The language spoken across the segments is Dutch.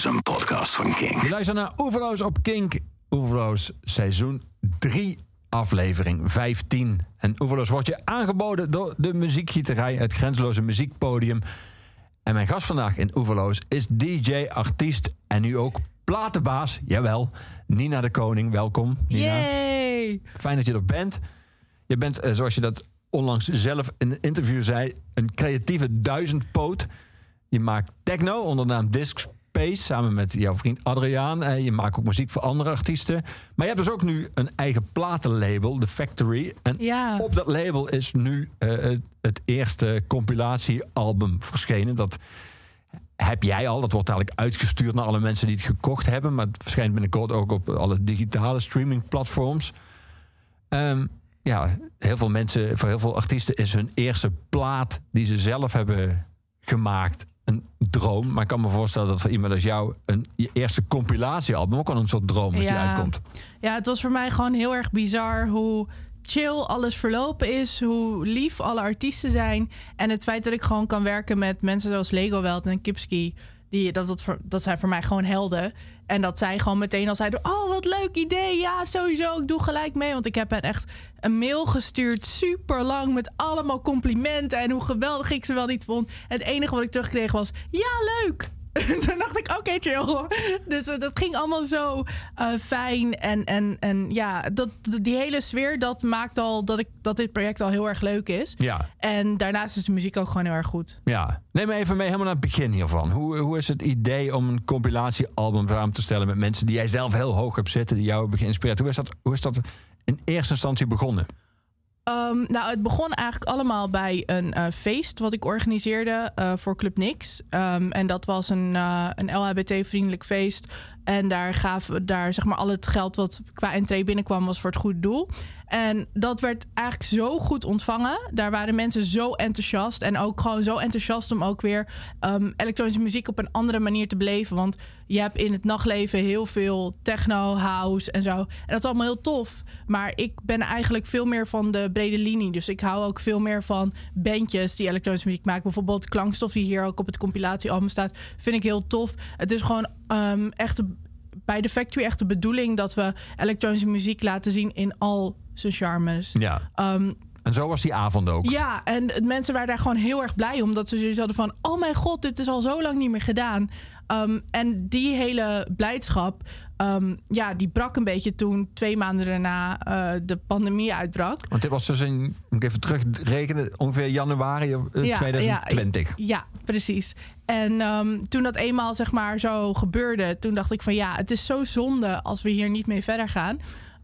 is een podcast van King. Je luistert naar Oeverloos op Kink. Oeverloos seizoen 3, aflevering 15. En Oeverloos wordt je aangeboden door de muziekgieterij, het grenzeloze muziekpodium. En mijn gast vandaag in Oeverloos is DJ, artiest en nu ook platenbaas. Jawel, Nina de Koning. Welkom, Nina. Yay! Fijn dat je er bent. Je bent, eh, zoals je dat onlangs zelf in een interview zei, een creatieve duizendpoot. Je maakt techno onder de naam Disc Space samen met jouw vriend Adriaan. Eh, Je maakt ook muziek voor andere artiesten. Maar je hebt dus ook nu een eigen platenlabel, The Factory. En Ja. op dat label is nu eh, het, eerste compilatiealbum verschenen. Dat heb jij al. Dat wordt dadelijk uitgestuurd naar alle mensen die het gekocht hebben. Maar het verschijnt binnenkort ook op alle digitale streamingplatforms. Ehm, ja, heel veel mensen, voor heel veel artiesten is hun eerste plaat die ze zelf hebben gemaakt een droom. Maar ik kan me voorstellen dat voor iemand als jou een je eerste compilatiealbum ook wel een soort droom is die uitkomt. Ja, het was voor mij gewoon heel erg bizar hoe chill alles verlopen is, hoe lief alle artiesten zijn en het feit dat ik gewoon kan werken met mensen zoals Lego Welt en Kipski. Die, dat, dat, dat zijn voor mij gewoon helden. En dat zij gewoon meteen al zeiden: Oh, wat leuk idee. Ja, sowieso. Ik doe gelijk mee. Want ik heb hen echt een mail gestuurd. Super lang. Met allemaal complimenten. En hoe geweldig ik ze wel niet vond. Het enige wat ik terugkreeg was: Ja, leuk. Toen dacht ik, oké, chill. Dus eh, dat ging allemaal zo eh, fijn. En, en, en ja, dat, die hele sfeer, dat maakt al dat, ik, dat dit project al heel erg leuk is. Ja, En daarnaast is de muziek ook gewoon heel erg goed. ja. Neem me even mee helemaal naar het begin hiervan. Hoe, hoe is het idee om een compilatiealbum samen te stellen met mensen die jij zelf heel hoog hebt zitten, die jou hebben geïnspireerd? Hoe is dat, hoe is dat in eerste instantie begonnen? Ehm, nou, het begon eigenlijk allemaal bij een eh, feest wat ik organiseerde eh, voor Club Nix. Ehm, en dat was een, eh, een LHBT-vriendelijk feest. En daar gaven we daar zeg maar al het geld wat qua entree binnenkwam was voor het goede doel. En dat werd eigenlijk zo goed ontvangen. Daar waren mensen zo enthousiast. En ook gewoon zo enthousiast om ook weer ehm, elektronische muziek op een andere manier te beleven. Want je hebt in het nachtleven heel veel techno, house en zo. En dat is allemaal heel tof. Maar ik ben eigenlijk veel meer van de brede linie. Dus ik hou ook veel meer van bandjes die elektronische muziek maken. Bijvoorbeeld Klankstof, die hier ook op het compilatiealbum staat. Vind ik heel tof. Het is gewoon ehm, echt bij de Factory echt de bedoeling dat we elektronische muziek laten zien in al zijn charmes. Ja. Ehm, En zo was die avond ook. ja, en mensen waren daar gewoon heel erg blij om. Omdat ze zoiets hadden van... oh mijn god, dit is al zo lang niet meer gedaan. Ehm, en die hele blijdschap... ehm, ja, die brak een beetje toen twee maanden daarna eh, de pandemie uitbrak. Want dit was dus in, moet ik even terugrekenen, ongeveer januari eh, Ja, 2020. Ja, precies. En ehm, toen dat eenmaal zeg maar zo gebeurde... toen dacht ik van ja, het is zo zonde als we hier niet mee verder gaan.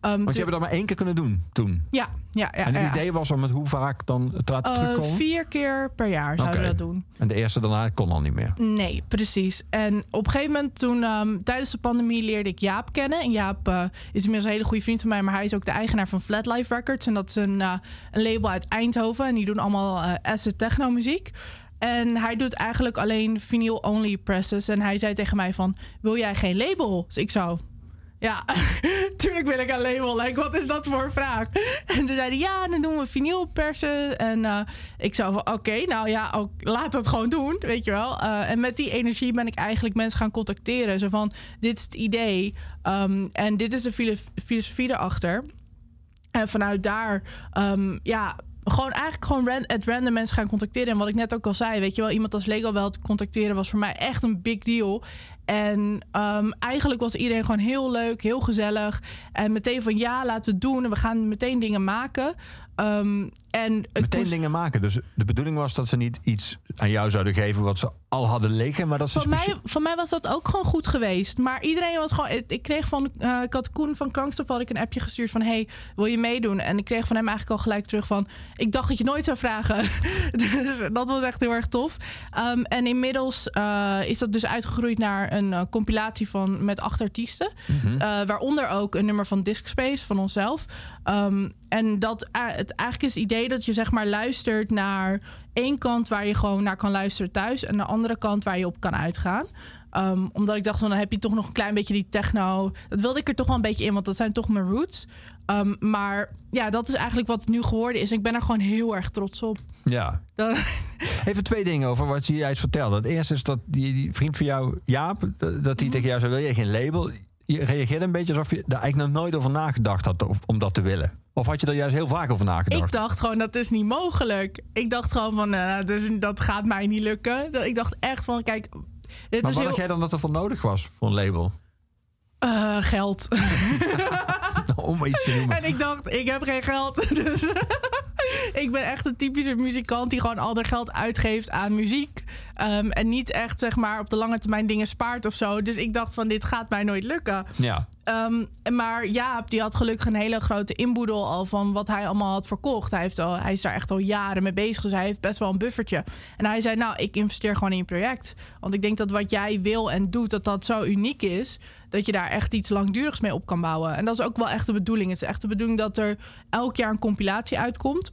Ehm, Want je hebt dat maar één keer kunnen doen toen. Ja, ja, ja. en het ja. idee was om het hoe vaak dan te laten Eh, terugkomen? vier keer per jaar zouden we dat doen. En de eerste daarna kon al niet meer. Nee, precies. En op een gegeven moment toen, ehm, tijdens de pandemie, leerde ik Jaap kennen. En Jaap eh, is inmiddels een hele goede vriend van mij, maar hij is ook de eigenaar van Flatlife Records. En dat is een, eh, een label uit Eindhoven. En die doen allemaal acid techno muziek. En hij doet eigenlijk alleen vinyl-only presses. En hij zei tegen mij van, wil jij geen label? Dus ik zou... Ja, tuurlijk wil ik een label. Like, wat is dat voor een vraag? En toen zei hij, ja, dan doen we vinylpersen. En eh, ik zou van, oké, nou ja, ook, laat dat gewoon doen, weet je wel. Eh, en met die energie ben ik eigenlijk mensen gaan contacteren. Zo van, dit is het idee. ehm, en dit is de filo- filosofie erachter. En vanuit daar, ehm, ja, gewoon eigenlijk gewoon ran, at random mensen gaan contacteren. En wat ik net ook al zei, weet je wel, iemand als Lego wel te contacteren was voor mij echt een big deal. En ehm, eigenlijk was iedereen gewoon heel leuk, heel gezellig. En meteen van ja, laten we het doen. En we gaan meteen dingen maken. Ehm, en Meteen dingen maken. Dus de bedoeling was dat ze niet iets aan jou zouden geven wat ze al hadden liggen, maar dat ze Van mij, van mij was dat ook gewoon goed geweest. Maar iedereen was gewoon. Ik kreeg van. eh ik had Koen van Klankstof had ik een appje gestuurd van: Hey, wil je meedoen? En ik kreeg van hem eigenlijk al gelijk terug van: Ik dacht dat je nooit zou vragen. dus dat was echt heel erg tof. Ehm, en inmiddels eh, is dat dus uitgegroeid naar een eh, compilatie van met acht artiesten. Mhm. Waaronder ook een nummer van Disc Space van onszelf. Ehm, en dat het eigenlijk is het idee dat je zeg maar luistert naar één kant waar je gewoon naar kan luisteren thuis en de andere kant waar je op kan uitgaan. Ehm, omdat ik dacht, dan heb je toch nog een klein beetje die techno. Dat wilde ik er toch wel een beetje in, want dat zijn toch mijn roots. Ehm, maar ja, dat is eigenlijk wat het nu geworden is. Ik ben er gewoon heel erg trots op. Ja. Dan, Even twee dingen over wat je juist vertelde. Het eerste is dat die, die vriend van jou, Jaap, dat hij tegen jou zei: wil je geen label? Je reageerde een beetje alsof je daar eigenlijk nog nooit over nagedacht had of- om dat te willen. Of had je er juist heel vaak over ik nagedacht? dacht gewoon, dat is niet mogelijk. Ik dacht gewoon van, eh, dus, dat gaat mij niet lukken. Ik dacht echt van, kijk, dit maar is wat heel... jij dan dat er voor nodig was voor een label? eh, geld. om iets te noemen. En ik dacht, ik heb geen geld. Dus ik ben echt een typische muzikant die gewoon al haar geld uitgeeft aan muziek. Ehm, en niet echt, zeg maar, op de lange termijn dingen spaart of zo. Dus ik dacht van, dit gaat mij nooit lukken. Ja, Ehm, maar Jaap, die had gelukkig een hele grote inboedel al van wat hij allemaal had verkocht. Hij, heeft al, hij is daar echt al jaren mee bezig, dus hij heeft best wel een buffertje. En hij zei, nou, ik investeer gewoon in je project. Want ik denk dat wat jij wil en doet, dat dat zo uniek is... dat je daar echt iets langdurigs mee op kan bouwen. En dat is ook wel echt de bedoeling. Het is echt de bedoeling dat er elk jaar een compilatie uitkomt...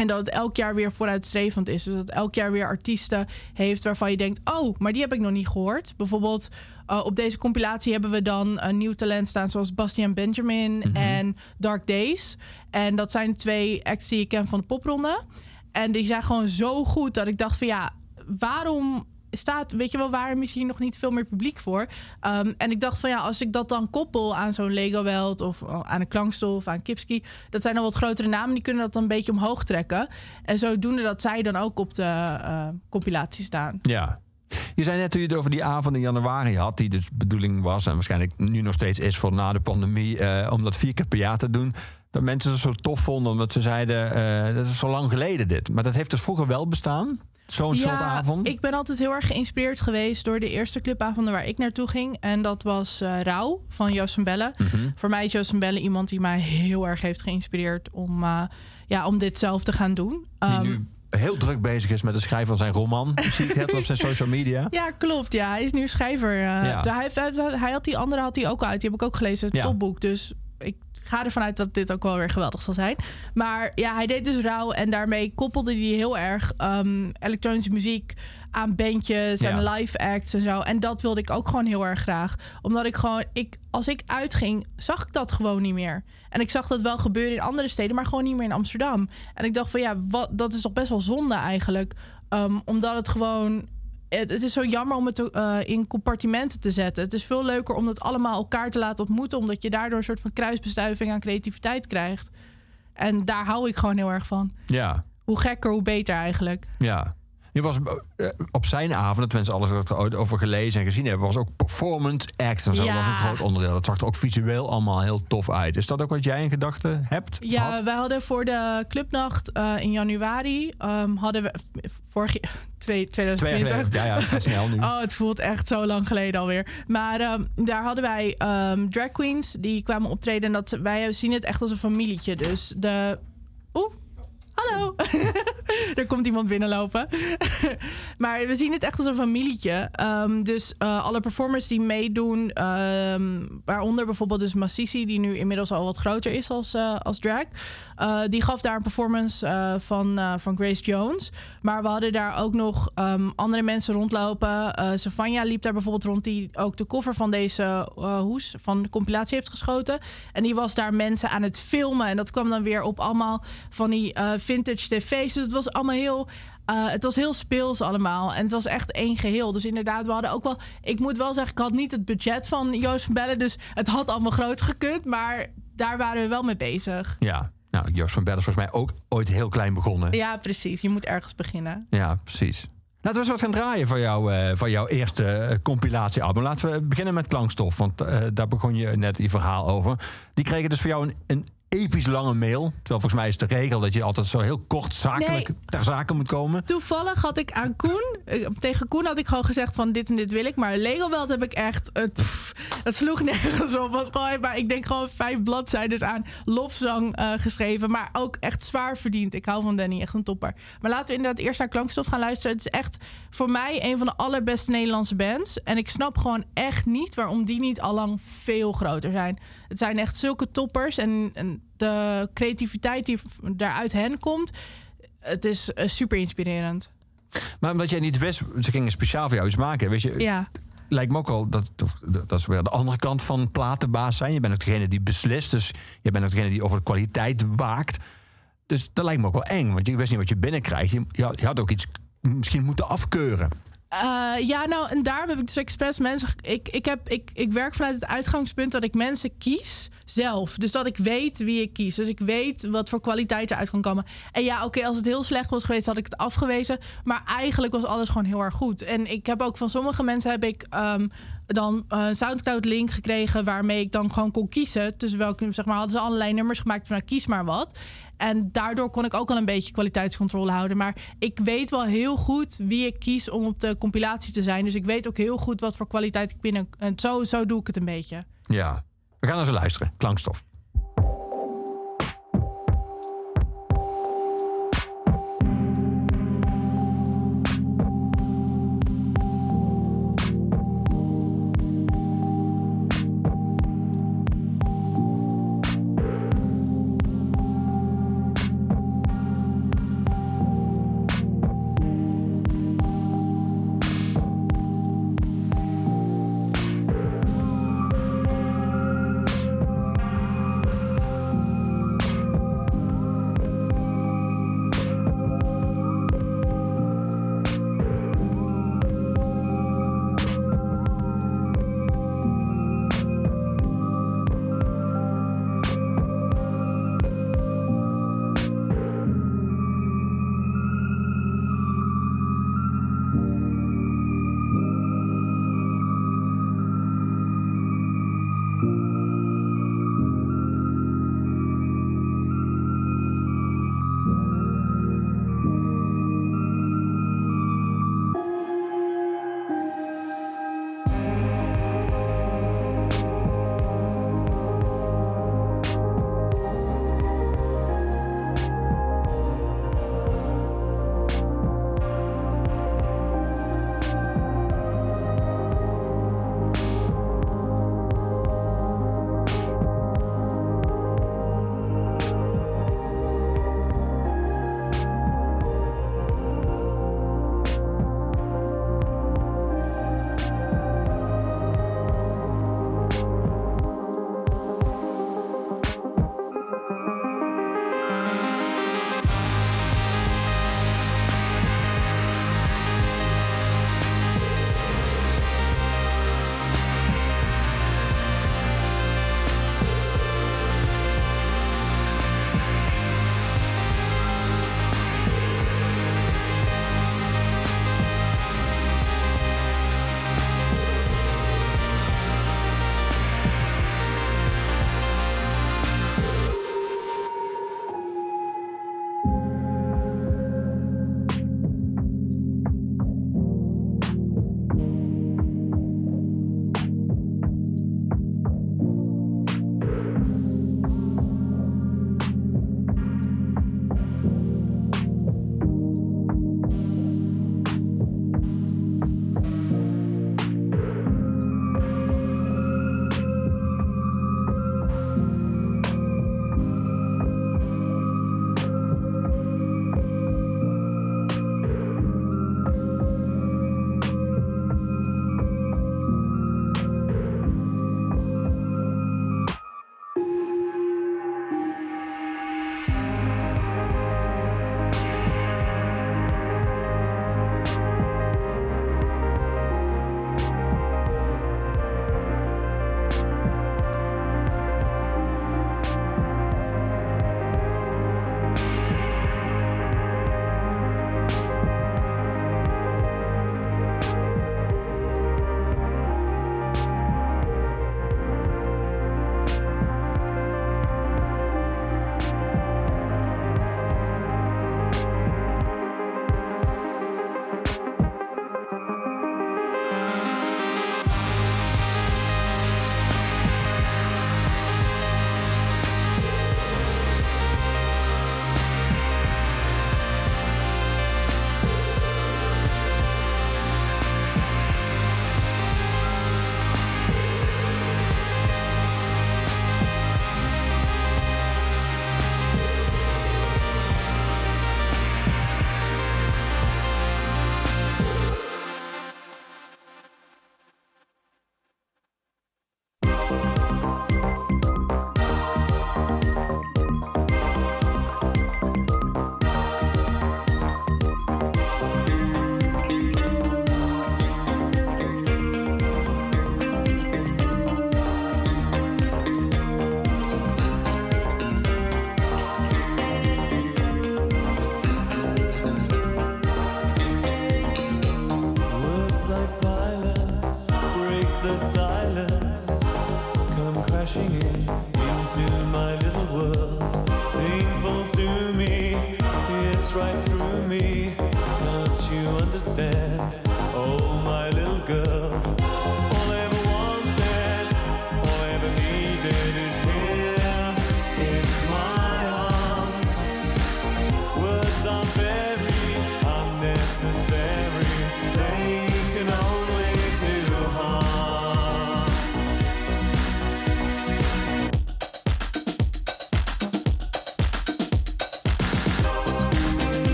En dat het elk jaar weer vooruitstrevend is. Dus dat elk jaar weer artiesten heeft waarvan je denkt: oh, maar die heb ik nog niet gehoord. Bijvoorbeeld uh, op deze compilatie hebben we dan een nieuw talent staan, zoals Bastian Benjamin mm -hmm. en Dark Days. En dat zijn twee acts die ik ken van de popronde. En die zijn gewoon zo goed dat ik dacht: van ja, waarom staat, weet je wel, waar misschien nog niet veel meer publiek voor. Um, en ik dacht van ja, als ik dat dan koppel aan zo'n Lego Welt of aan een klankstof of aan Kipski, dat zijn dan wat grotere namen, die kunnen dat dan een beetje omhoog trekken. En zodoende dat zij dan ook op de uh, compilatie staan. Ja. Je zei net toen je het over die avond in januari had, die dus bedoeling was en waarschijnlijk nu nog steeds is voor na de pandemie, uh, om dat vier keer per jaar te doen. Dat mensen het zo tof vonden, omdat ze zeiden, uh, dat is zo lang geleden dit. Maar dat heeft dus vroeger wel bestaan? Zo'n ja, soort avond? Ik ben altijd heel erg geïnspireerd geweest door de eerste clubavonden waar ik naartoe ging. En dat was uh, Rauw van Joost van Bellen. Mm -hmm. Voor mij is Joost van Bellen iemand die mij heel erg heeft geïnspireerd om, uh, ja, om dit zelf te gaan doen. Die um, nu heel druk bezig is met het schrijven van zijn roman. Zie ik het op zijn social media. Ja, klopt. Ja, hij is nu schrijver. Uh, ja. hij, hij, hij, had die andere had hij ook uit. Die heb ik ook gelezen, het ja. topboek. Dus ga ervan uit dat dit ook wel weer geweldig zal zijn. Maar ja, hij deed dus rouw en daarmee koppelde hij heel erg um, elektronische muziek aan bandjes en ja. live acts en zo. En dat wilde ik ook gewoon heel erg graag. Omdat ik gewoon, ik, als ik uitging, zag ik dat gewoon niet meer. En ik zag dat wel gebeuren in andere steden, maar gewoon niet meer in Amsterdam. En ik dacht van ja, wat, dat is toch best wel zonde eigenlijk. Um, omdat het gewoon het, het, is zo jammer om het uh, in compartimenten te zetten. Het is veel leuker om het allemaal elkaar te laten ontmoeten, omdat je daardoor een soort van kruisbestuiving aan creativiteit krijgt. En daar hou ik gewoon heel erg van. Ja. Hoe gekker, hoe beter eigenlijk. Ja. Je was uh, op zijn avond, tenminste alles wat we er over gelezen en gezien hebben, was ook performance acts en zo. Ja. Was een groot onderdeel. Dat zag er ook visueel allemaal heel tof uit. Is dat ook wat jij in gedachten hebt? Ja, had? wij hadden voor de clubnacht uh, in januari um, hadden we vorig twee, 2020. Twee ja, ja, het gaat snel nu. oh, het voelt echt zo lang geleden alweer. Maar um, daar hadden wij um, drag queens die kwamen optreden. En dat, wij zien het echt als een familietje. Dus de. Oeh, hallo. er komt iemand binnenlopen. maar we zien het echt als een familietje. Um, dus uh, alle performers die meedoen, um, waaronder bijvoorbeeld dus Massisi, die nu inmiddels al wat groter is als, uh, als drag. Uh, die gaf daar een performance uh, van, uh, van Grace Jones. Maar we hadden daar ook nog um, andere mensen rondlopen. Savanja liep daar bijvoorbeeld rond, die ook de cover van deze hoes van de compilatie heeft geschoten. En die was daar mensen aan het filmen. En dat kwam dan weer op allemaal van die vintage tv's. Dus het was allemaal heel. Uh, het was heel speels allemaal. En het was echt één geheel. Dus inderdaad, we hadden ook wel... Ik moet wel zeggen, ik had niet het budget van Joost van Bellen. Dus het had allemaal groot gekund. Maar daar waren we wel mee bezig. Ja, nou, Joost van Bellen is volgens mij ook ooit heel klein begonnen. Ja, precies. Je moet ergens beginnen. Ja, precies. Laten we eens wat gaan draaien van, jou, uh, van jouw eerste uh, compilatiealbum. Laten we beginnen met Klankstof, want uh, daar begon je net je verhaal over. Die kregen dus voor jou een, een episch lange mail. Terwijl volgens mij is de regel dat je altijd zo heel kort zakelijk nee. ter zake moet komen. Toevallig had ik aan Koen, tegen Koen had ik gewoon gezegd van dit en dit wil ik. Maar Lego Welt heb ik echt, het, pff, het sloeg nergens op. Was gewoon, maar ik denk gewoon vijf bladzijden aan lofzang uh, geschreven. Maar ook echt zwaar verdiend. Ik hou van Danny, echt een topper. Maar laten we inderdaad eerst naar Klankstof gaan luisteren. Het is echt voor mij een van de allerbeste Nederlandse bands. En ik snap gewoon echt niet waarom die niet allang veel groter zijn. Het zijn echt zulke toppers. En, en de creativiteit die daaruit hen komt, het is uh, super inspirerend. Maar omdat jij niet wist, ze gingen speciaal voor jou iets maken. Weet je, ja. lijkt me ook al, dat, dat is weer de andere kant van platenbaas zijn. Je bent ook degene die beslist, dus je bent ook degene die over de kwaliteit waakt. Dus dat lijkt me ook wel eng, want je wist niet wat je binnenkrijgt. Je, je, had, je had ook iets misschien moeten afkeuren. Uh, ja, nou, en daarom heb ik dus expres mensen. Ik, ik, heb, ik, ik werk vanuit het uitgangspunt dat ik mensen kies zelf. Dus dat ik weet wie ik kies. Dus ik weet wat voor kwaliteit eruit kan komen. En ja, oké, als het heel slecht was geweest, had ik het afgewezen. Maar eigenlijk was alles gewoon heel erg goed. En ik heb ook van sommige mensen heb ik um, dan een Soundcloud-link gekregen waarmee ik dan gewoon kon kiezen. Dus welke, zeg maar, hadden ze allerlei nummers gemaakt van nou, kies maar wat. En daardoor kon ik ook al een beetje kwaliteitscontrole houden. Maar ik weet wel heel goed wie ik kies om op de compilatie te zijn. Dus ik weet ook heel goed wat voor kwaliteit ik binnen. En zo, zo doe ik het een beetje. Ja, we gaan ze luisteren. Klankstof.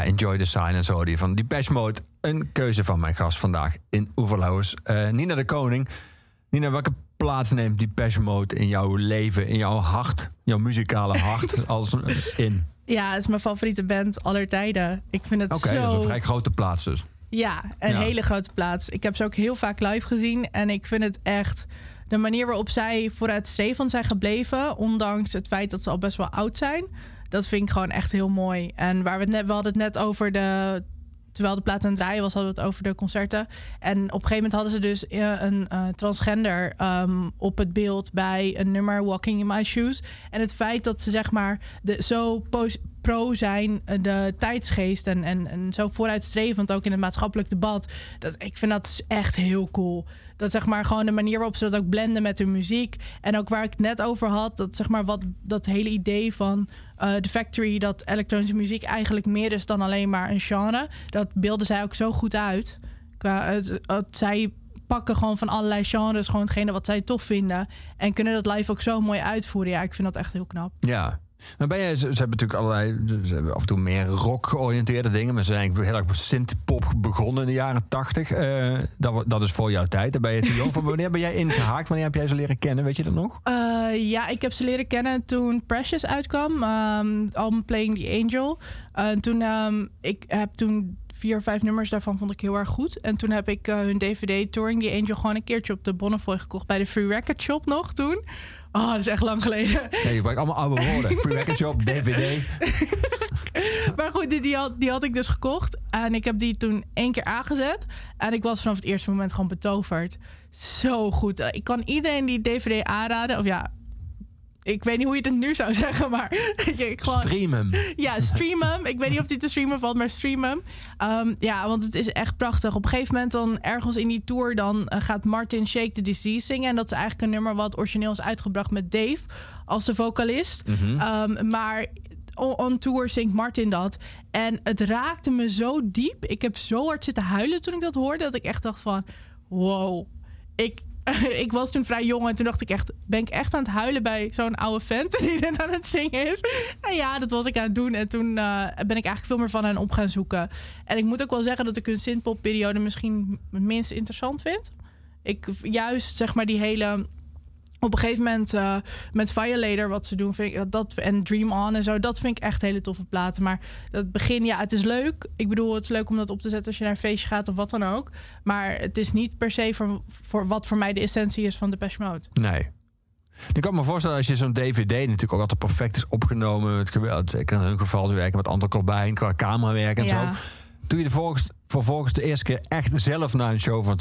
Ja, Enjoy the Silence hoorde je van Depeche Mode. Een keuze van mijn gast vandaag in Oeverloos. Eh Nina de Koning. Nina, welke plaats neemt Depeche Mode in jouw leven, in jouw hart, jouw muzikale hart als eh, in? Ja, het is mijn favoriete band aller tijden. Ik vind het Oké, zo... dat is een vrij grote plaats dus. Ja, een Ja. hele grote plaats. Ik heb ze ook heel vaak live gezien. En ik vind het echt de manier waarop zij vooruitstrevend zijn gebleven. Ondanks het feit dat ze al best wel oud zijn. Dat vind ik gewoon echt heel mooi. En waar we het net, we hadden het net over de. Terwijl de plaat aan het draaien was, hadden we het over de concerten. En op een gegeven moment hadden ze dus eh, een eh, transgender ehm, op het beeld bij een nummer Walking in My Shoes. En het feit dat ze zeg maar de, zo pro zijn, eh, de tijdsgeest en, en, en zo vooruitstrevend ook in het maatschappelijk debat. Dat, ik vind dat echt heel cool. Dat zeg maar gewoon de manier waarop ze dat ook blenden met hun muziek. En ook waar ik het net over had, dat zeg maar wat dat hele idee van eh The Factory, dat elektronische muziek eigenlijk meer is dan alleen maar een genre. Dat beelden zij ook zo goed uit. Qua het, het- zij pakken gewoon van allerlei genres gewoon hetgene wat zij tof vinden. En kunnen dat live ook zo mooi uitvoeren. Ja, ik vind dat echt heel knap. Ja. Maar ben je, ze, hebben natuurlijk allerlei, ze hebben af en toe meer rock georiënteerde dingen, maar ze zijn eigenlijk heel erg synth-pop begonnen in de jaren tachtig. Eh, dat, dat is voor jouw tijd. Ben je. Wanneer ben jij ingehaakt? Wanneer heb jij ze leren kennen? Weet je dat nog? Eh, ja, ik heb ze leren kennen toen Precious uitkwam. Um, album Playing the Angel. Eh, toen, ehm, ik heb toen vier vijf nummers daarvan vond ik heel erg goed. En toen heb ik hun DVD Touring the Angel gewoon een keertje op de Bonnefoy gekocht bij de Free Record Shop nog toen. Oh, dat is echt lang geleden. Ja, je gebruikt allemaal oude woorden. Free Record Shop, DVD. Maar goed, die, die, had, die had ik dus gekocht. En ik heb die toen één keer aangezet. En ik was vanaf het eerste moment gewoon betoverd. Zo goed. Ik kan iedereen die DVD aanraden. Of ja, ik weet niet hoe je het nu zou zeggen, maar ik gewoon... Stream hem. Ja, stream hem. Ik weet niet of die te streamen valt, maar stream hem. Ehm, ja, want het is echt prachtig. Op een gegeven moment dan ergens in die tour... dan eh, gaat Martin Shake the Disease zingen. En dat is eigenlijk een nummer wat origineel is uitgebracht met Dave... als de vocalist. Ehm, maar on, on tour zingt Martin dat. En het raakte me zo diep. Ik heb zo hard zitten huilen toen ik dat hoorde... dat ik echt dacht van... wow, ik, ik was toen vrij jong en toen dacht ik echt... ben ik echt aan het huilen bij zo'n oude vent die dit aan het zingen is? En ja, dat was ik aan het doen. En toen eh, ben ik eigenlijk veel meer van hen op gaan zoeken. En ik moet ook wel zeggen dat ik hun synthpop-periode misschien het minst interessant vind. Ik juist, zeg maar, die hele... Op een gegeven moment eh, met Violator wat ze doen, vind ik dat, dat en Dream On en zo, dat vind ik echt hele toffe platen. Maar dat begin, ja, het is leuk. Ik bedoel, het is leuk om dat op te zetten als je naar een feestje gaat of wat dan ook. Maar het is niet per se voor, voor wat voor mij de essentie is van Depeche Mode. Nee. Ik kan me voorstellen als je zo'n DVD natuurlijk ook altijd perfect is opgenomen. Met geweld, zeker in hun geval werken met Anton Corbijn qua camerawerk en Ja. zo. Toen je de volgens, vervolgens de eerste keer echt zelf naar een show van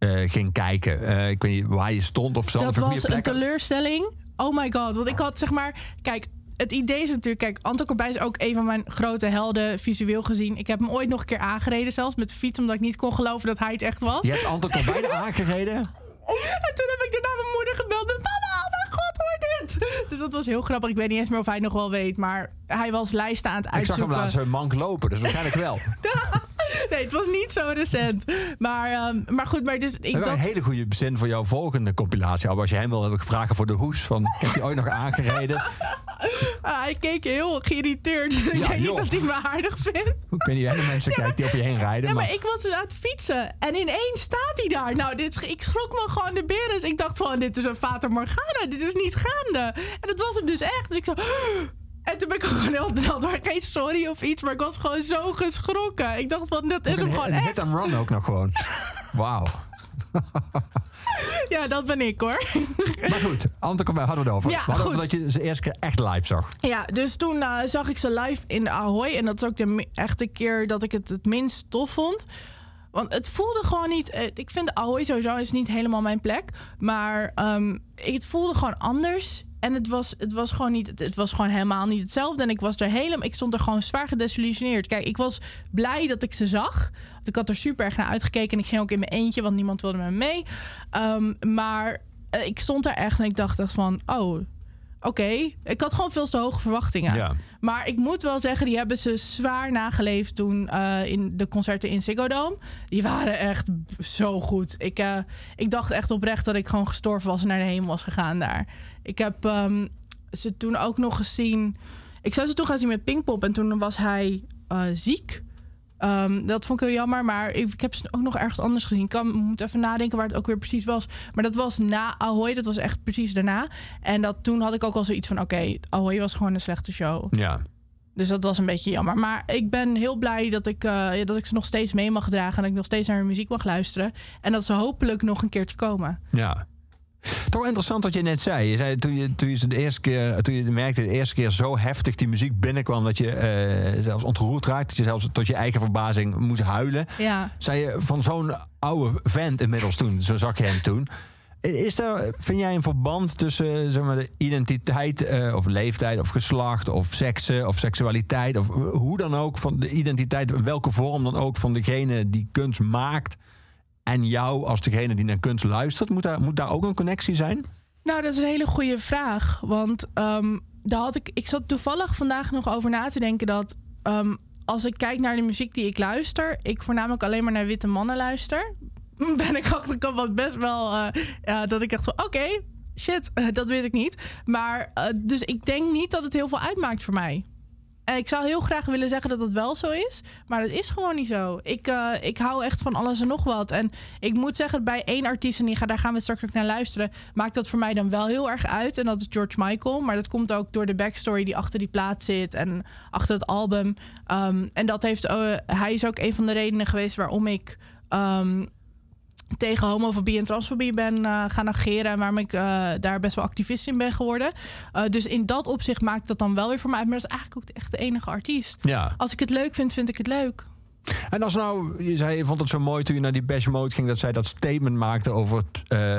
eh, ging kijken. Eh, ik weet niet waar je stond of zelf dat was een teleurstelling. Oh my god. Want ik had zeg maar. Kijk, het idee is natuurlijk. Kijk, Anton Corbijn is ook een van mijn grote helden visueel gezien. Ik heb hem ooit nog een keer aangereden, zelfs met de fiets, omdat ik niet kon geloven dat hij het echt was. Je hebt Anton Corbijn aangereden. En toen heb ik daarna mijn moeder gebeld met mama, oh mijn god, hoor dit. Dus dat was heel grappig. Ik weet niet eens meer of hij nog wel weet. Maar hij was lijsten aan het Ik zag hem uitzoeken. laatst een mank lopen, dus waarschijnlijk wel. Nee, het was niet zo recent. Maar, ehm, maar goed, maar dus Ik ik heb dat... een hele goede zin voor jouw volgende compilatie. Al als je hem wil, heb ik vragen voor de hoes. Van, heb je ooit nog aangereden? Ah, hij keek heel geïrriteerd. ik Ja, denk niet joh. dat hij me aardig vindt. Ik weet niet hoe de mensen kijken die over je heen rijden. Ja, maar... maar ik was dus aan het fietsen. En ineens staat hij daar. Nou, dit, ik schrok me gewoon de beren. Ik dacht van, dit is een Fata Morgana. Dit is niet gaande. En dat was hem dus echt. Dus ik zo... En toen ben ik gewoon heel snel door. Geen sorry of iets, maar ik was gewoon zo geschrokken. Ik dacht van, dat is hem gewoon echt. hit and run ook nog gewoon. Wauw. Ja, dat ben ik hoor. Maar goed, Anton Corbijn hadden we het over. Ja, we hadden goed. over dat je ze eerste keer echt live zag. Ja, dus toen eh, zag ik ze live in de Ahoy. En dat is ook de echte keer dat ik het het minst tof vond. Want het voelde gewoon niet... eh, Ik vind de Ahoy sowieso is niet helemaal mijn plek. Maar ik- het voelde gewoon anders. En het was, het was gewoon niet... Het, was gewoon helemaal niet hetzelfde. En ik was er helemaal... Ik stond er gewoon zwaar gedesillusioneerd. Kijk, ik was blij dat ik ze zag. Want ik had er super erg naar uitgekeken. En ik ging ook in mijn eentje, want niemand wilde me mee. Ehm, maar eh, ik stond daar echt en ik dacht echt van... Oh, oké. Ik had gewoon veel te hoge verwachtingen. Ja. Maar ik moet wel zeggen, die hebben ze zwaar nageleefd toen eh, in de concerten in Ziggo Dome. Die waren echt zo goed. Ik, eh, ik dacht echt oprecht dat ik gewoon gestorven was en naar de hemel was gegaan daar. Ik heb ehm, ze toen ook nog gezien... Ik zou ze toen gaan zien met Pinkpop en toen was hij eh, ziek. Ehm, dat vond ik heel jammer, maar ik, ik heb ze ook nog ergens anders gezien. Ik kan, moet even nadenken waar het ook weer precies was. Maar dat was na Ahoy, dat was echt precies daarna. En dat, toen had ik ook al zoiets van, oké, Ahoy was gewoon een slechte show. Ja. Dus dat was een beetje jammer. Maar ik ben heel blij dat ik, eh, dat ik ze nog steeds mee mag dragen. En dat ik nog steeds naar hun muziek mag luisteren. En dat ze hopelijk nog een keertje komen. Ja. Toch interessant wat je net zei. Je zei toen je, toen je, de eerste keer, toen je merkte de eerste keer zo heftig die muziek binnenkwam... dat je eh, zelfs ontroerd raakte. Dat je zelfs tot je eigen verbazing moest huilen. Ja. Zei je van zo'n oude vent inmiddels toen. Zo zag je hem toen. Is daar, vind jij een verband tussen zeg maar, de identiteit eh, of leeftijd of geslacht of seksen of seksualiteit of hoe dan ook van de identiteit, welke vorm dan ook van degene die kunst maakt en jou als degene die naar kunst luistert? Moet daar, moet daar ook een connectie zijn? Nou, dat is een hele goede vraag. Want ehm, daar had ik, ik zat toevallig vandaag nog over na te denken dat ehm, als ik kijk naar de muziek die ik luister, ik voornamelijk alleen maar naar witte mannen luister. Ben ik achterkant wat best wel eh, dat ik echt van oké, shit, dat weet ik niet. Maar eh, dus ik denk niet dat het heel veel uitmaakt voor mij. Ik zou heel graag willen zeggen dat het wel zo is. Maar dat is gewoon niet zo. Ik, eh, ik hou echt van alles en nog wat. En ik moet zeggen, bij één artiest, en die, daar gaan we straks ook naar luisteren, maakt dat voor mij dan wel heel erg uit. En dat is George Michael. Maar dat komt ook door de backstory die achter die plaat zit en achter het album. Ehm, en dat heeft, eh, hij is ook een van de redenen geweest waarom ik. ehm, tegen homofobie en transfobie ben eh, gaan ageren. En waarom ik eh, daar best wel activist in ben geworden. Eh, dus in dat opzicht maakt dat dan wel weer voor mij uit. Maar dat is eigenlijk ook de, echt de enige artiest. Ja. Als ik het leuk vind, vind ik het leuk. En als nou, je zei, je vond het zo mooi toen je naar die Bash Mode ging, dat zij dat statement maakte over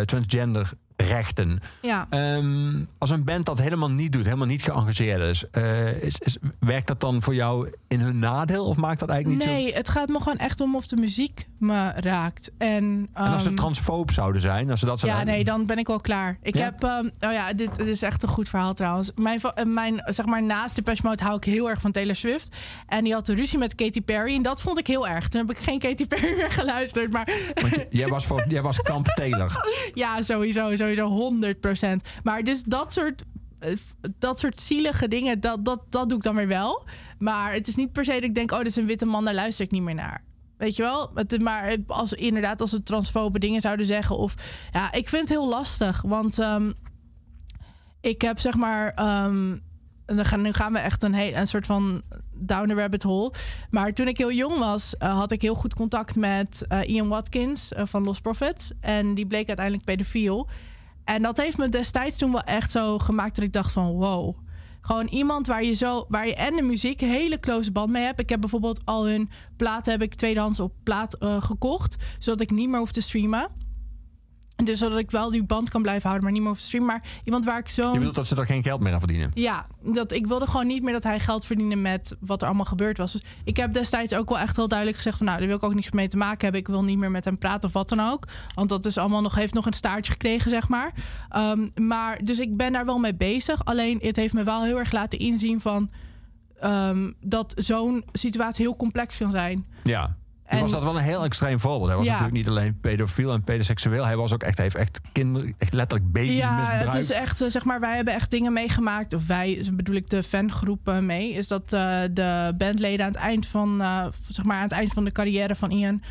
transgender rechten. Ja. Ehm, als een band dat helemaal niet doet, helemaal niet geëngageerd is, eh, is, is, werkt dat dan voor jou in hun nadeel of maakt dat eigenlijk niet zo? Nee, het gaat me gewoon echt om of de muziek me raakt. En, En als ze ehm, transfoob zouden zijn, als ze dat Ja, zouden... nee, dan ben ik wel klaar. Ik Ja? heb, ehm, oh ja, dit, dit is echt een goed verhaal trouwens. Mijn, eh, mijn zeg maar, naast de Mode hou ik heel erg van Taylor Swift. En die had de ruzie met Katy Perry. En dat vond ik heel erg. Toen heb ik geen Katy Perry meer geluisterd. Maar Want jij was, voor, jij was kamp Taylor. ja, sowieso, sowieso 100%. Maar dus dat soort, eh, dat soort zielige dingen, dat, dat, dat doe ik dan weer wel. Maar het is niet per se dat ik denk, oh, dit is een witte man, daar luister ik niet meer naar. Weet je wel? Het, maar als, inderdaad, als ze transfobe dingen zouden zeggen. Of ja, ik vind het heel lastig. Want ehm, ik heb zeg maar. ehm, dan gaan, nu gaan we echt een, heel, een soort van down the rabbit hole. Maar toen ik heel jong was, eh, had ik heel goed contact met eh, Ian Watkins van Lost Prophets. En die bleek uiteindelijk pedofiel. En dat heeft me destijds toen wel echt zo gemaakt dat ik dacht van wow. Gewoon iemand waar je zo, waar je en de muziek een hele close band mee hebt. Ik heb bijvoorbeeld al hun platen heb ik tweedehands op plaat eh, gekocht, zodat ik niet meer hoef te streamen. Dus zodat ik wel die band kan blijven houden, maar niet meer hoef te streamen. Maar iemand waar ik zo. Je bedoelt dat ze er geen geld meer aan verdienen? Ja, dat, ik wilde gewoon niet meer dat hij geld verdiende met wat er allemaal gebeurd was. Dus ik heb destijds ook wel echt heel duidelijk gezegd van... nou, daar wil ik ook niks mee te maken hebben. Ik wil niet meer met hem praten of wat dan ook. Want dat is allemaal nog, heeft nog een staartje gekregen, zeg maar. Ehm, maar dus ik ben daar wel mee bezig. Alleen het heeft me wel heel erg laten inzien van... ehm, dat zo'n situatie heel complex kan zijn. Ja. En- was dat wel een heel extreem voorbeeld. Hij was Ja. natuurlijk niet alleen pedofiel en pedoseksueel. Hij was ook echt, hij heeft echt kinderen, echt letterlijk baby's Ja, misbruikt. het is echt, eh, zeg maar, wij hebben echt dingen meegemaakt. Of wij, bedoel ik de fangroep eh, mee. Is dat eh, de bandleden aan het eind van, eh, zeg maar, aan het eind van de carrière van Ian.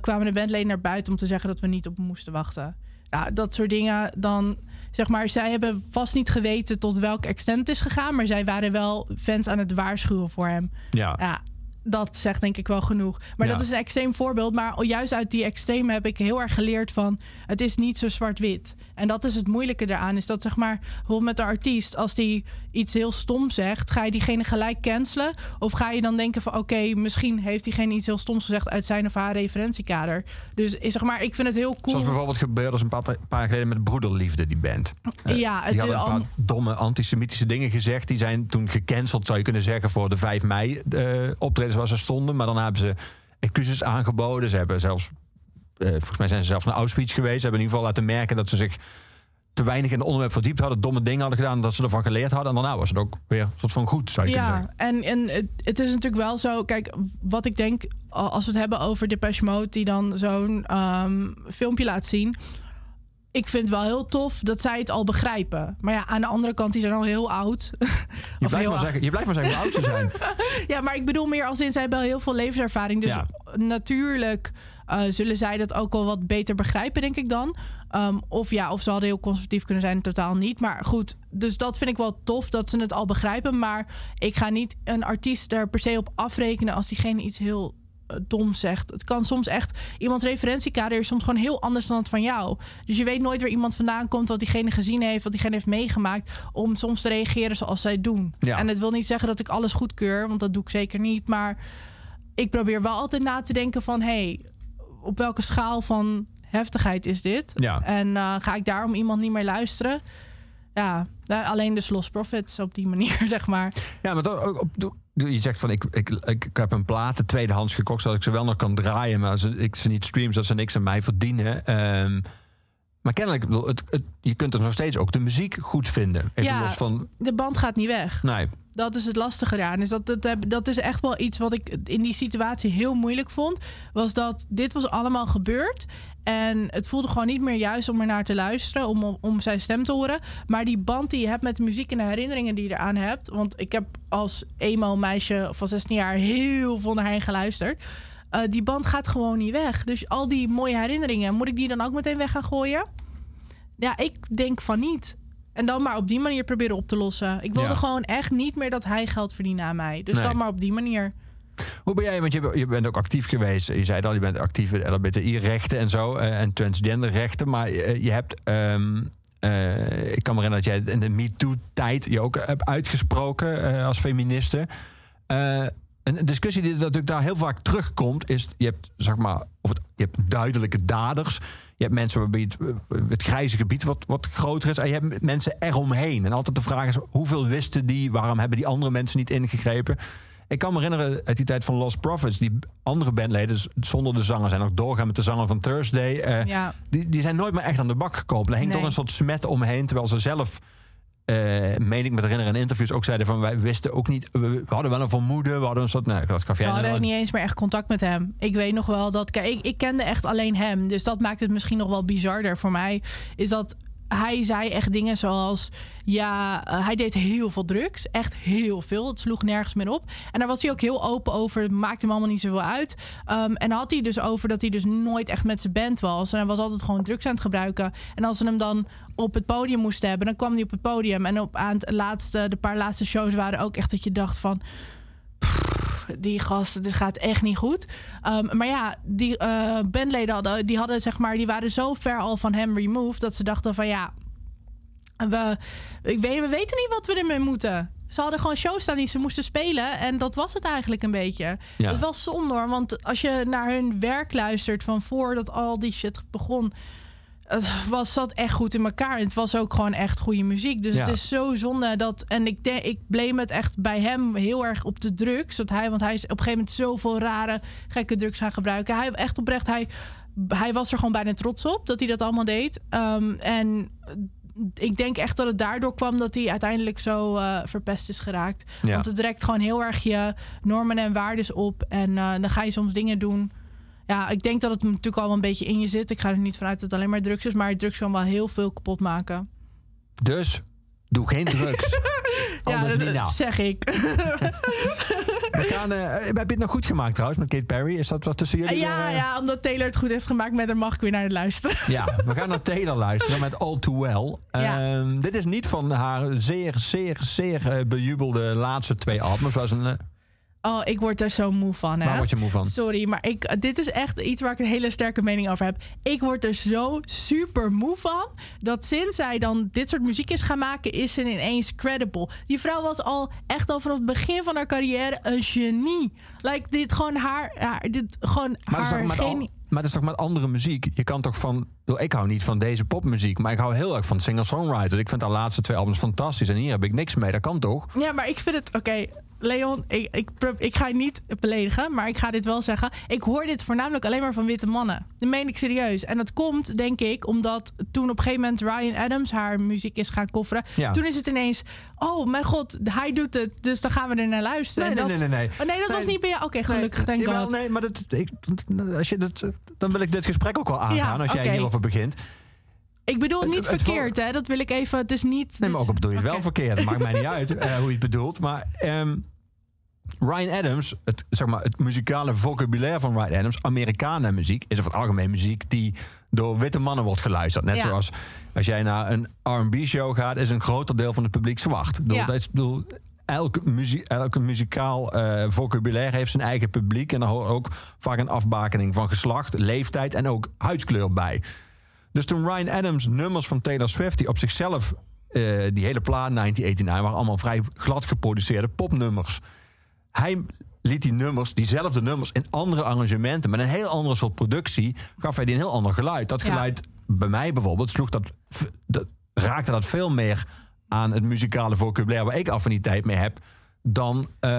kwamen de bandleden naar buiten om te zeggen dat we niet op hem moesten wachten. Ja, dat soort dingen. Dan, zeg maar, zij hebben vast niet geweten tot welk extent het is gegaan. Maar zij waren wel fans aan het waarschuwen voor hem. ja. Ja, dat zegt denk ik wel genoeg. Maar Ja. dat is een extreem voorbeeld. Maar juist uit die extreme heb ik heel erg geleerd van... het is niet zo zwart-wit. En dat is het moeilijke daaraan. Is dat zeg maar, bijvoorbeeld met de artiest... als die iets heel stom zegt... ga je diegene gelijk cancelen? Of ga je dan denken van... oké, misschien heeft diegene iets heel stoms gezegd... uit zijn of haar referentiekader. Dus eh, zeg maar, ik vind het heel cool. Zoals bijvoorbeeld gebeurde een paar, paar jaar geleden met Broederliefde, die band. Eh, ja, het die hadden een paar domme antisemitische dingen gezegd. Die zijn toen gecanceld, zou je kunnen zeggen, voor de 5 mei eh, optredens waar ze stonden. Maar dan hebben ze excuses aangeboden. Ze hebben zelfs, eh, volgens mij zijn ze zelfs naar Auschwitz geweest. Ze hebben in ieder geval laten merken dat ze zich te weinig in het onderwerp verdiept hadden. Domme dingen hadden gedaan, dat ze ervan geleerd hadden. En daarna was het ook weer een soort van goed, zou je kunnen Ja, zeggen. en, en het, het is natuurlijk wel zo. Kijk, wat ik denk, als we het hebben over Depeche Mode, die dan zo'n ehm, filmpje laat zien. Ik vind het wel heel tof dat zij het al begrijpen. Maar ja, aan de andere kant, die zijn al heel oud. Je blijft, maar oud. zeggen, je blijft maar zeggen hoe oud ze zijn. Ja, maar ik bedoel meer als in, zij hebben al heel veel levenservaring. Dus Ja. natuurlijk eh, zullen zij dat ook al wat beter begrijpen, denk ik dan. Ehm, of ja, of ze hadden heel conservatief kunnen zijn, totaal niet. Maar goed, dus dat vind ik wel tof dat ze het al begrijpen. Maar ik ga niet een artiest er per se op afrekenen als diegene iets heel eh, dom zegt. Het kan soms echt, iemands referentiekader is soms gewoon heel anders dan het van jou. Dus je weet nooit waar iemand vandaan komt, wat diegene gezien heeft, wat diegene heeft meegemaakt, om soms te reageren zoals zij doen. Ja. En het wil niet zeggen dat ik alles goedkeur, want dat doe ik zeker niet. Maar ik probeer wel altijd na te denken van, hey, op welke schaal van heftigheid is dit? Ja. En eh, ga ik daarom iemand niet meer luisteren? Ja, nou, alleen dus Lost Profits op die manier, zeg maar. Ja, maar ook op, je zegt van ik, ik, ik, ik heb een platen tweedehands gekocht zodat ik ze wel nog kan draaien, maar als ik ze niet stream, zodat ze niks aan mij verdienen. Ehm, maar kennelijk, het, het, je kunt er nog steeds ook de muziek goed vinden. Even Ja. los van. De band gaat niet weg. Nee. Dat is het lastige eraan. Is dat, dat, heb- dat is echt wel iets wat ik in die situatie heel moeilijk vond. Was dat dit was allemaal gebeurd. En het voelde gewoon niet meer juist om er naar te luisteren, om, om zijn stem te horen. Maar die band die je hebt met de muziek en de herinneringen die je eraan hebt. Want ik heb als emo-meisje van 16 jaar heel veel naar hen geluisterd. Uh, die band gaat gewoon niet weg. Dus al die mooie herinneringen, moet ik die dan ook meteen weg gaan gooien? Ja, ik denk van niet. En dan maar op die manier proberen op te lossen. Ik wilde Ja. gewoon echt niet meer dat hij geld verdiende aan mij. Dus Nee. dan maar op die manier. Hoe ben jij, want je, bent ook actief geweest. Je zei het al, je bent actief in LHBTI-rechten en zo. eh, en transgenderrechten. Maar eh, je hebt... ehm, eh, ik kan me herinneren dat jij in de MeToo-tijd je ook hebt uitgesproken eh, als feministe. Eh, een discussie die natuurlijk daar heel vaak terugkomt, is je hebt zeg maar, of het, je hebt duidelijke daders. Je hebt mensen waarbij het, eh, het grijze gebied wat, wat groter is. En je hebt mensen eromheen. En altijd de vraag is: hoeveel wisten die? Waarom hebben die andere mensen niet ingegrepen? Ik kan me herinneren uit die tijd van Lost Prophets, die andere bandleden zonder de zanger zijn ook doorgaan met de zanger van Thursday. eh, Ja. die, die zijn nooit meer echt aan de bak gekomen. Er hing Nee. toch een soort smet omheen, terwijl ze zelf. Eh meen ik me te herinneren in interviews ook zeiden van wij wisten ook niet, we, we hadden wel een vermoeden, we hadden een soort, nou, dat Ze jij hadden ook niet eens meer echt contact met hem. Ik weet nog wel dat. Ik, ik kende echt alleen hem. Dus dat maakt het misschien nog wel bizarder voor mij. Is dat hij zei echt dingen zoals. Ja, eh, hij deed heel veel drugs. Echt heel veel. Het sloeg nergens meer op. En daar was hij ook heel open over. Maakte hem allemaal niet zoveel uit. Ehm, en had hij dus over dat hij dus nooit echt met zijn band was. En hij was altijd gewoon drugs aan het gebruiken. En als ze hem dan op het podium moesten hebben, dan kwam hij op het podium. En op aan het laatste, de paar laatste shows waren ook echt dat je dacht van die gasten, dit gaat echt niet goed. Ehm, maar ja, die eh, bandleden hadden, die hadden zeg maar, die waren zo ver al van hem removed dat ze dachten van ja, we, ik weet, we weten niet wat we ermee moeten. Ze hadden gewoon shows staan die ze moesten spelen. En dat was het eigenlijk een beetje. Ja. Het is wel zonde hoor. Want als je naar hun werk luistert van voordat al die shit begon. Het was, zat echt goed in elkaar. Het was ook gewoon echt goede muziek. Dus Ja. het is zo zonde dat. En ik, denk, ik blame het echt bij hem heel erg op de drugs. Dat hij, want hij is op een gegeven moment zoveel rare, gekke drugs gaan gebruiken. Hij echt oprecht, hij, hij was er gewoon bijna trots op dat hij dat allemaal deed. Ehm, en ik denk echt dat het daardoor kwam dat hij uiteindelijk zo eh, verpest is geraakt. Ja. Want het direct gewoon heel erg je normen en waardes op. En eh, dan ga je soms dingen doen. Ja, ik denk dat het natuurlijk al een beetje in je zit. Ik ga er niet vanuit dat het alleen maar drugs is. Maar drugs kan wel heel veel kapot maken. Dus doe geen drugs. ja, Anders dat, niet nou. zeg ik. We gaan, eh, heb je het nog goed gemaakt trouwens met Kate Perry? Is dat wat tussen jullie? ja, eh, ja, omdat Taylor het goed heeft gemaakt met haar mag ik weer naar het luisteren. Ja, we gaan naar Taylor luisteren met All Too Well. Ja. Ehm, dit is niet van haar zeer, zeer, zeer eh, bejubelde laatste twee albums. Het Was een, Oh, ik word er zo moe van. Hè? waar word je moe van? Sorry, maar ik, dit is echt iets waar ik een hele sterke mening over heb. Ik word er zo super moe van. Dat sinds zij dan dit soort muziek is gaan maken, is ze ineens credible. Die vrouw was al echt al vanaf het begin van haar carrière een genie. Like, dit gewoon haar, haar dit gewoon Maar dat, haar al- genie. maar dat is toch met andere muziek? Je kan toch van... Ik hou niet van deze popmuziek, maar ik hou heel erg van singer-songwriters. Ik vind haar laatste twee albums fantastisch en hier heb ik niks mee. Dat kan toch? Ja, maar ik vind het... Oké, Leon, ik, ik, ik ga je niet beledigen, maar ik ga dit wel zeggen. Ik hoor dit voornamelijk alleen maar van witte mannen. Dat meen ik serieus. En dat komt, denk ik, omdat toen op een gegeven moment Ryan Adams haar muziek is gaan kofferen. Ja. Toen is het ineens, oh mijn god, hij doet het, dus dan gaan we er naar luisteren. Nee, En nee, dat- nee, nee, nee. Oh, nee, dat Nee. was niet bij jou. Oké, gelukkig, nee, jawel, God. nee, maar dat, ik, als je dat, dan wil ik dit gesprek ook wel aangaan Ja, als jij hierover begint. Ik bedoel het niet het verkeerd, hè. Dat wil ik even, het is niet... Nee, maar ook bedoel je wel verkeerd. Dat maakt mij niet uit eh, hoe je het bedoelt. Maar ehm, Ryan Adams, het, zeg maar, het muzikale vocabulaire van Ryan Adams, Amerikanen muziek, is over het algemeen muziek die door witte mannen wordt geluisterd. Net Ja. zoals als jij naar een R&B-show gaat, is een groter deel van het publiek zwart. Ik bedoel, Ja. dat is, ik bedoel, elke, muziek, elke muzikaal eh, vocabulaire heeft zijn eigen publiek. En daar hoort ook vaak een afbakening van geslacht, leeftijd en ook huidskleur bij. Dus toen Ryan Adams nummers van Taylor Swift, die op zichzelf, eh, die hele plaat 1989, waren allemaal vrij glad geproduceerde popnummers. Hij liet die nummers, diezelfde nummers, in andere arrangementen, met een heel andere soort productie, gaf hij die een heel ander geluid. Dat Ja. geluid, bij mij bijvoorbeeld, sloeg dat, dat, raakte dat veel meer aan het muzikale vocabulaire waar ik affiniteit mee heb, dan eh,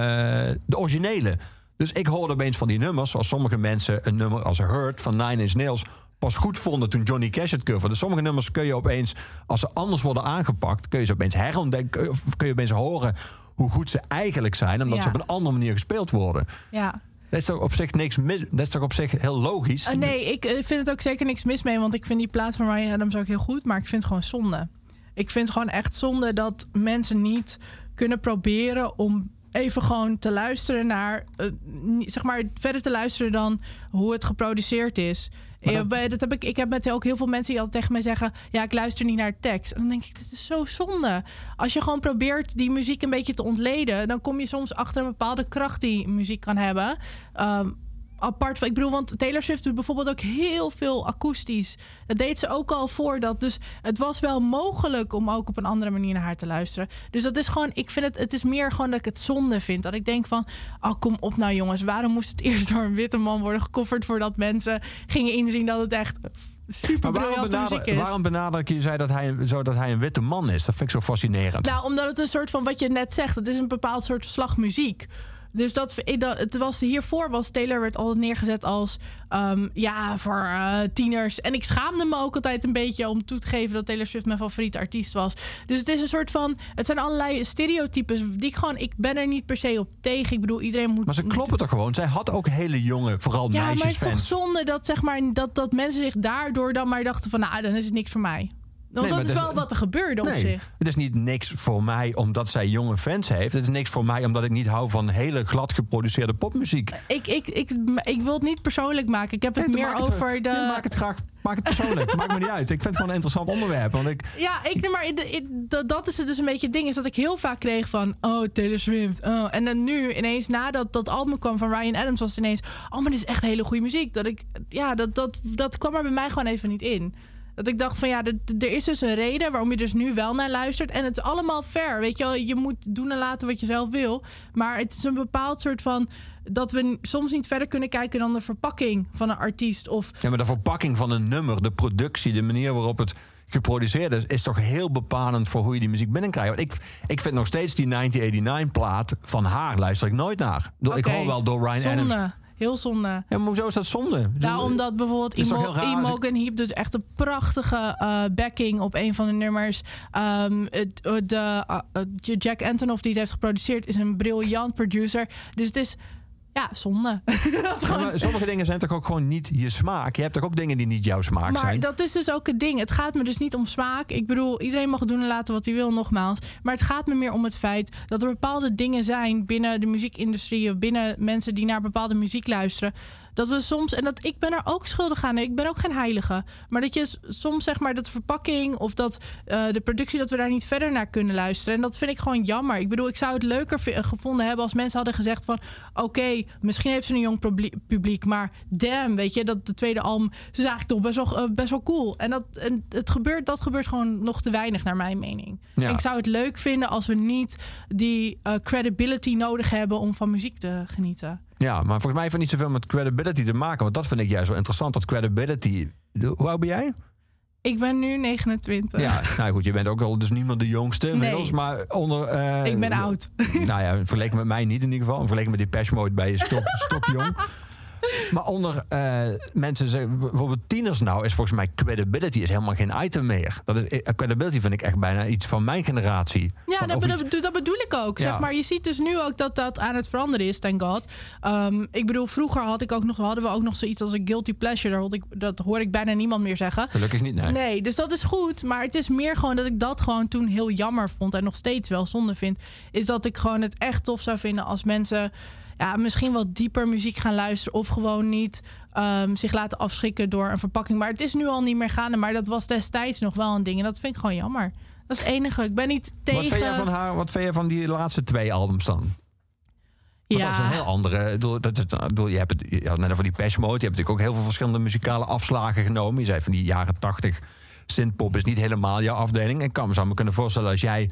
de originele. Dus ik hoorde opeens van die nummers, zoals sommige mensen een nummer als Hurt van Nine Inch Nails pas goed vonden toen Johnny Cash het coverde. Sommige nummers kun je opeens, als ze anders worden aangepakt, kun je ze opeens herontdekken, of kun je opeens horen hoe goed ze eigenlijk zijn, omdat Ja. ze op een andere manier gespeeld worden. Ja. Dat is toch op zich niks mis. Dat is toch op zich heel logisch. Uh, nee, ik uh, vind het ook zeker niks mis mee. Want ik vind die plaat van Ryan Adams ook heel goed. Maar ik vind het gewoon zonde. Ik vind het gewoon echt zonde dat mensen niet kunnen proberen om even gewoon te luisteren naar, uh, zeg maar, verder te luisteren dan hoe het geproduceerd is. Dat... dat... heb ik, ik heb met ook heel veel mensen die altijd tegen mij zeggen: Ja, ik luister niet naar tekst. En dan denk ik: Dit is zo zonde. Als je gewoon probeert die muziek een beetje te ontleden, dan kom je soms achter een bepaalde kracht die muziek kan hebben. Um, apart van. Ik bedoel, want Taylor Swift doet bijvoorbeeld ook heel veel akoestisch. Dat deed ze ook al voordat. Dus het was wel mogelijk om ook op een andere manier naar haar te luisteren. Dus dat is gewoon, ik vind het, het is meer gewoon dat ik het zonde vind. Dat ik denk van, oh kom op nou jongens, waarom moest het eerst door een witte man worden gecoverd voordat mensen gingen inzien dat het echt super maar waarom, benader, waarom benadruk je zei dat hij, zo dat hij een witte man is? Dat vind ik zo fascinerend. Nou, omdat het een soort van, wat je net zegt, het is een bepaald soort slagmuziek. Dus dat, dat, het was, hiervoor was Taylor werd altijd neergezet als um, ja, voor uh, tieners. En ik schaamde me ook altijd een beetje om toe te geven dat Taylor Swift mijn favoriete artiest was. Dus het is een soort van, het zijn allerlei stereotypes die ik gewoon, ik ben er niet per se op tegen. Ik bedoel, iedereen moet. Maar ze kloppen toch gewoon? Zij had ook hele jonge, vooral ja, meisjes. Ja, maar het is toch zonde dat, zeg maar, dat, dat mensen zich daardoor dan maar dachten van, nou, dan is het niks voor mij. Want nee, dat is wel wat er gebeurde op nee, zich. Het is niet niks voor mij omdat zij jonge fans heeft. Het is niks voor mij omdat ik niet hou van hele glad geproduceerde popmuziek. Ik, ik, ik, ik wil het niet persoonlijk maken. Ik heb het meer over de. Maak het graag. Maak het persoonlijk. Maakt me niet uit. Ik vind het gewoon een interessant onderwerp. Want ik, ja, ik, maar dat is het dus een beetje het ding. Is dat ik heel vaak kreeg van. Oh, Taylor Swift. Oh. En dan nu ineens nadat dat album kwam van Ryan Adams. Was het ineens. Oh, maar dit is echt hele goede muziek. Dat ik. Ja, dat, dat, dat kwam er bij mij gewoon even niet in. Dat ik dacht van ja, er is dus een reden waarom je dus nu wel naar luistert. En het is allemaal fair. Weet je wel, je moet doen en laten wat je zelf wil. Maar het is een bepaald soort van dat we soms niet verder kunnen kijken dan de verpakking van een artiest. Of... Ja, maar de verpakking van een nummer, de productie, de manier waarop het geproduceerd is, is toch heel bepalend voor hoe je die muziek binnenkrijgt. Want ik, ik vind nog steeds die 1989-plaat van haar luister ik nooit naar. Okay. Ik hoor wel door Ryan Zonde. Adams. Heel zonde. Ja, maar hoezo is dat zonde? Nou, omdat bijvoorbeeld Imo Imogen Heap doet echt een prachtige uh, backing op een van de nummers. Um, de, uh, Jack Antonoff die het heeft geproduceerd is een briljant producer. Dus het is ja, zonde. ja, sommige dingen zijn toch ook gewoon niet je smaak. Je hebt toch ook dingen die niet jouw smaak maar zijn. Maar dat is dus ook het ding. Het gaat me dus niet om smaak. Ik bedoel, iedereen mag doen en laten wat hij wil, nogmaals. Maar het gaat me meer om het feit dat er bepaalde dingen zijn binnen de muziekindustrie of binnen mensen die naar bepaalde muziek luisteren. Dat we soms, en dat ik ben er ook schuldig aan, ik ben ook geen heilige. Maar dat je soms zeg maar dat de verpakking of dat uh, de productie, dat we daar niet verder naar kunnen luisteren. En dat vind ik gewoon jammer. Ik bedoel, ik zou het leuker gevonden hebben als mensen hadden gezegd van oké, okay, misschien heeft ze een jong publiek, maar damn, weet je, dat de tweede album is eigenlijk toch best wel, uh, best wel cool. En dat en het gebeurt, dat gebeurt gewoon nog te weinig naar mijn mening. Ja. Ik zou het leuk vinden als we niet die uh, credibility nodig hebben om van muziek te genieten. Ja, maar volgens mij heeft het niet zoveel met credibility te maken. Want dat vind ik juist wel interessant, dat credibility. Hoe oud ben jij? Ik ben nu 29. Ja, nou goed, je bent ook al dus niemand de jongste inmiddels, nee. maar onder... Uh, ik ben oud. Nou ja, vergeleken met mij niet in ieder geval. Vergeleken met die Mode bij je stok, stokjong. Maar onder uh, mensen zeggen, bijvoorbeeld tieners nou, is volgens mij credibility is helemaal geen item meer. Dat is, eh, credibility vind ik echt bijna iets van mijn generatie. Ja, dat, dat, dat, bedoel ik ook. Ja. Zeg maar, je ziet dus nu ook dat dat aan het veranderen is, thank god. Um, ik bedoel, vroeger had ik ook nog, hadden we ook nog zoiets als een guilty pleasure. Dat, ik, dat hoor ik bijna niemand meer zeggen. Gelukkig niet, nee. Nee, dus dat is goed. Maar het is meer gewoon dat ik dat gewoon toen heel jammer vond. En nog steeds wel zonde vind. Is dat ik gewoon het echt tof zou vinden als mensen ja, misschien wat dieper muziek gaan luisteren. Of gewoon niet um, zich laten afschrikken door een verpakking. Maar het is nu al niet meer gaande. Maar dat was destijds nog wel een ding. En dat vind ik gewoon jammer. Dat is het enige. Ik ben niet tegen... Wat vind je van, haar, wat vind je van die laatste twee albums dan? Want ja. dat is een heel andere. Dat je hebt het, je had net over die Pesh Mode. Je hebt natuurlijk ook heel veel verschillende muzikale afslagen genomen. Je zei van die jaren tachtig synthpop is niet helemaal jouw afdeling. Ik kan me, me kunnen voorstellen als jij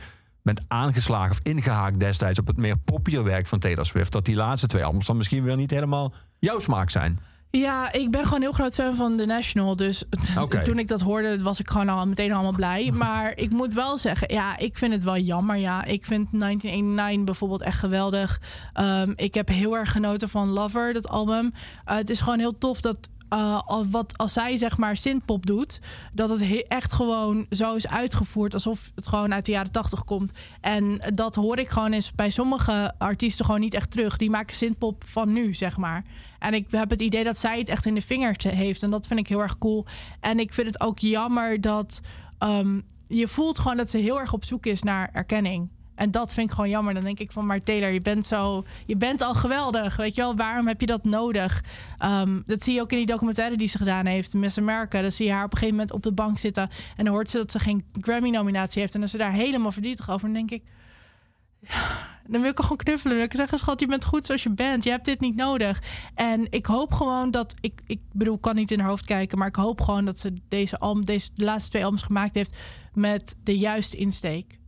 bent aangeslagen of ingehaakt destijds op het meer poppier werk van Taylor Swift, dat die laatste twee albums dan misschien weer niet helemaal jouw smaak zijn. Ja, ik ben gewoon heel groot fan van The National. Dus okay. toen ik dat hoorde, was ik gewoon al meteen allemaal blij. Maar ik moet wel zeggen, ja, ik vind het wel jammer. Ja, ik vind 1989 bijvoorbeeld echt geweldig. Um, ik heb heel erg genoten van Lover, dat album. Uh, het is gewoon heel tof dat eh, wat als zij zeg maar synthpop doet, dat het he- echt gewoon zo is uitgevoerd alsof het gewoon uit de jaren tachtig komt. En dat hoor ik gewoon eens bij sommige artiesten gewoon niet echt terug. Die maken synthpop van nu, zeg maar. En ik heb het idee dat zij het echt in de vingers heeft. En dat vind ik heel erg cool. En ik vind het ook jammer dat ehm, je voelt gewoon dat ze heel erg op zoek is naar erkenning. En dat vind ik gewoon jammer. Dan denk ik van, maar Taylor, je bent zo, je bent al geweldig. Weet je wel, waarom heb je dat nodig? Ehm, dat zie je ook in die documentaire die ze gedaan heeft, Miss America. Dan zie je haar op een gegeven moment op de bank zitten en dan hoort ze dat ze geen Grammy-nominatie heeft en dan is ze daar helemaal verdrietig over. Dan denk ik, dan wil ik gewoon knuffelen. Dan wil ik zeggen, schat, je bent goed zoals je bent. Je hebt dit niet nodig. En ik hoop gewoon dat... Ik, ik bedoel, ik kan niet in haar hoofd kijken... maar ik hoop gewoon dat ze deze, album, deze de laatste twee albums gemaakt heeft... met de juiste insteek.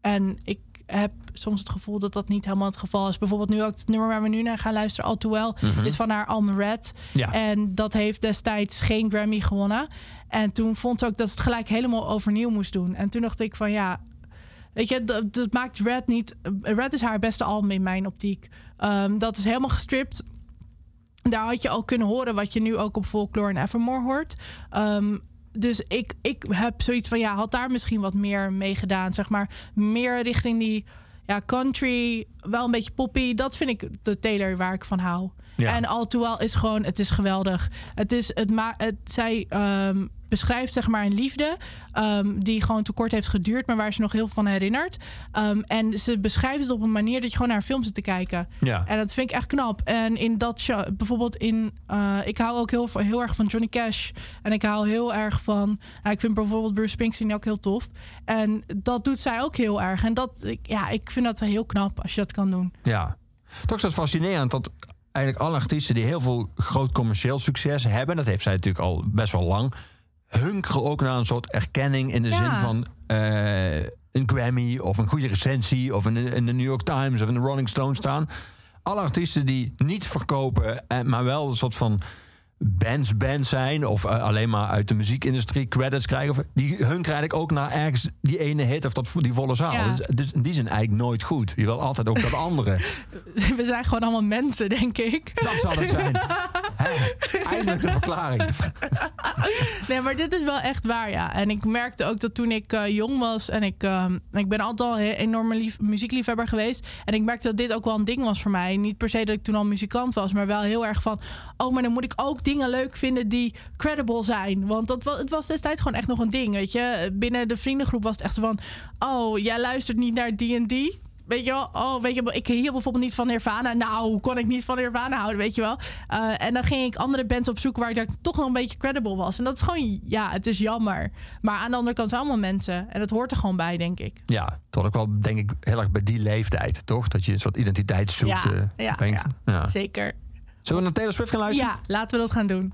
En ik heb soms het gevoel dat dat niet helemaal het geval is. Bijvoorbeeld nu ook het nummer waar we nu naar gaan luisteren... All Too Well, is van haar album Red. Ja. En dat heeft destijds geen Grammy gewonnen. En toen vond ze ook dat ze het gelijk helemaal overnieuw moest doen. En toen dacht ik van ja... Weet je, dat, dat maakt Red niet... Red is haar beste album in mijn optiek. Ehm, dat is helemaal gestript. Daar had je al kunnen horen wat je nu ook op Folklore en Evermore hoort. Ehm, dus ik, ik heb zoiets van, ja, had daar misschien wat meer mee gedaan. Zeg maar, meer richting die ja, country, wel een beetje poppy. Dat vind ik de Taylor waar ik van hou. Ja. En All Too Well is gewoon, het is geweldig. Het is, het ma het, zij ehm, beschrijft zeg maar een liefde ehm, die gewoon te kort heeft geduurd, maar waar ze nog heel veel van herinnert. Ehm, en ze beschrijft het op een manier dat je gewoon naar film zit te kijken. Ja. En dat vind ik echt knap. En in dat show, bijvoorbeeld in. eh, ik hou ook heel, heel erg van Johnny Cash. En ik hou heel erg van. Nou, ik vind bijvoorbeeld Bruce Springsteen ook heel tof. En dat doet zij ook heel erg. En dat, ik, ja, ik vind dat heel knap als je dat kan doen. Ja. Toch is het fascinerend dat eigenlijk alle artiesten die heel veel groot commercieel succes hebben, dat heeft zij natuurlijk al best wel lang, hunkeren ook naar een soort erkenning in de Ja. zin van eh, een Grammy of een goede recensie of in de, in de New York Times of in de Rolling Stone staan. Alle artiesten die niet verkopen, eh, maar wel een soort van bands band zijn of eh, alleen maar uit de muziekindustrie credits krijgen, of, die hunkeren eigenlijk ook naar ergens die ene hit of dat, die volle zaal. Ja. Dus, dus die zijn eigenlijk nooit goed. Je wil altijd ook dat andere. We zijn gewoon allemaal mensen, denk ik. Dat zal het zijn. Eindelijk de verklaring. Nee, maar dit is wel echt waar, ja. En ik merkte ook dat toen ik eh, jong was... en ik, ehm, ik ben altijd al een enorme lief, muziekliefhebber geweest... en ik merkte dat dit ook wel een ding was voor mij. Niet per se dat ik toen al muzikant was... maar wel heel erg van... oh, maar dan moet ik ook dingen leuk vinden die credible zijn. Want dat, wa- het was destijds gewoon echt nog een ding, weet je. Binnen de vriendengroep was het echt van... oh, jij luistert niet naar D&D... Weet je wel, oh, weet je wel, ik hield bijvoorbeeld niet van Nirvana. Nou, kon ik niet van Nirvana houden, weet je wel? Eh, en dan ging ik andere bands opzoeken waar ik daar toch nog een beetje credible was. En dat is gewoon, ja, het is jammer. Maar aan de andere kant zijn allemaal mensen. En dat hoort er gewoon bij, denk ik. Ja, tot ook wel, denk ik, heel erg bij die leeftijd, toch? Dat je een soort identiteit zoekt. Ja, eh, ja, denk ik. ja. Zeker. Zullen we naar Taylor Swift gaan luisteren? Ja, laten we dat gaan doen.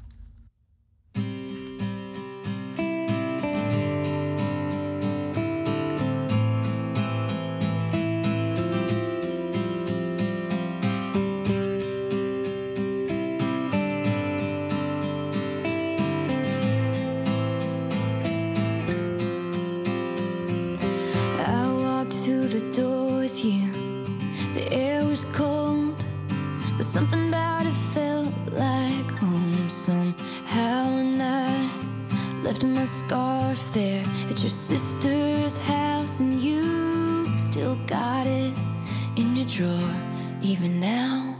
Scarf there at your sister's house, and you still got it in your drawer, even now.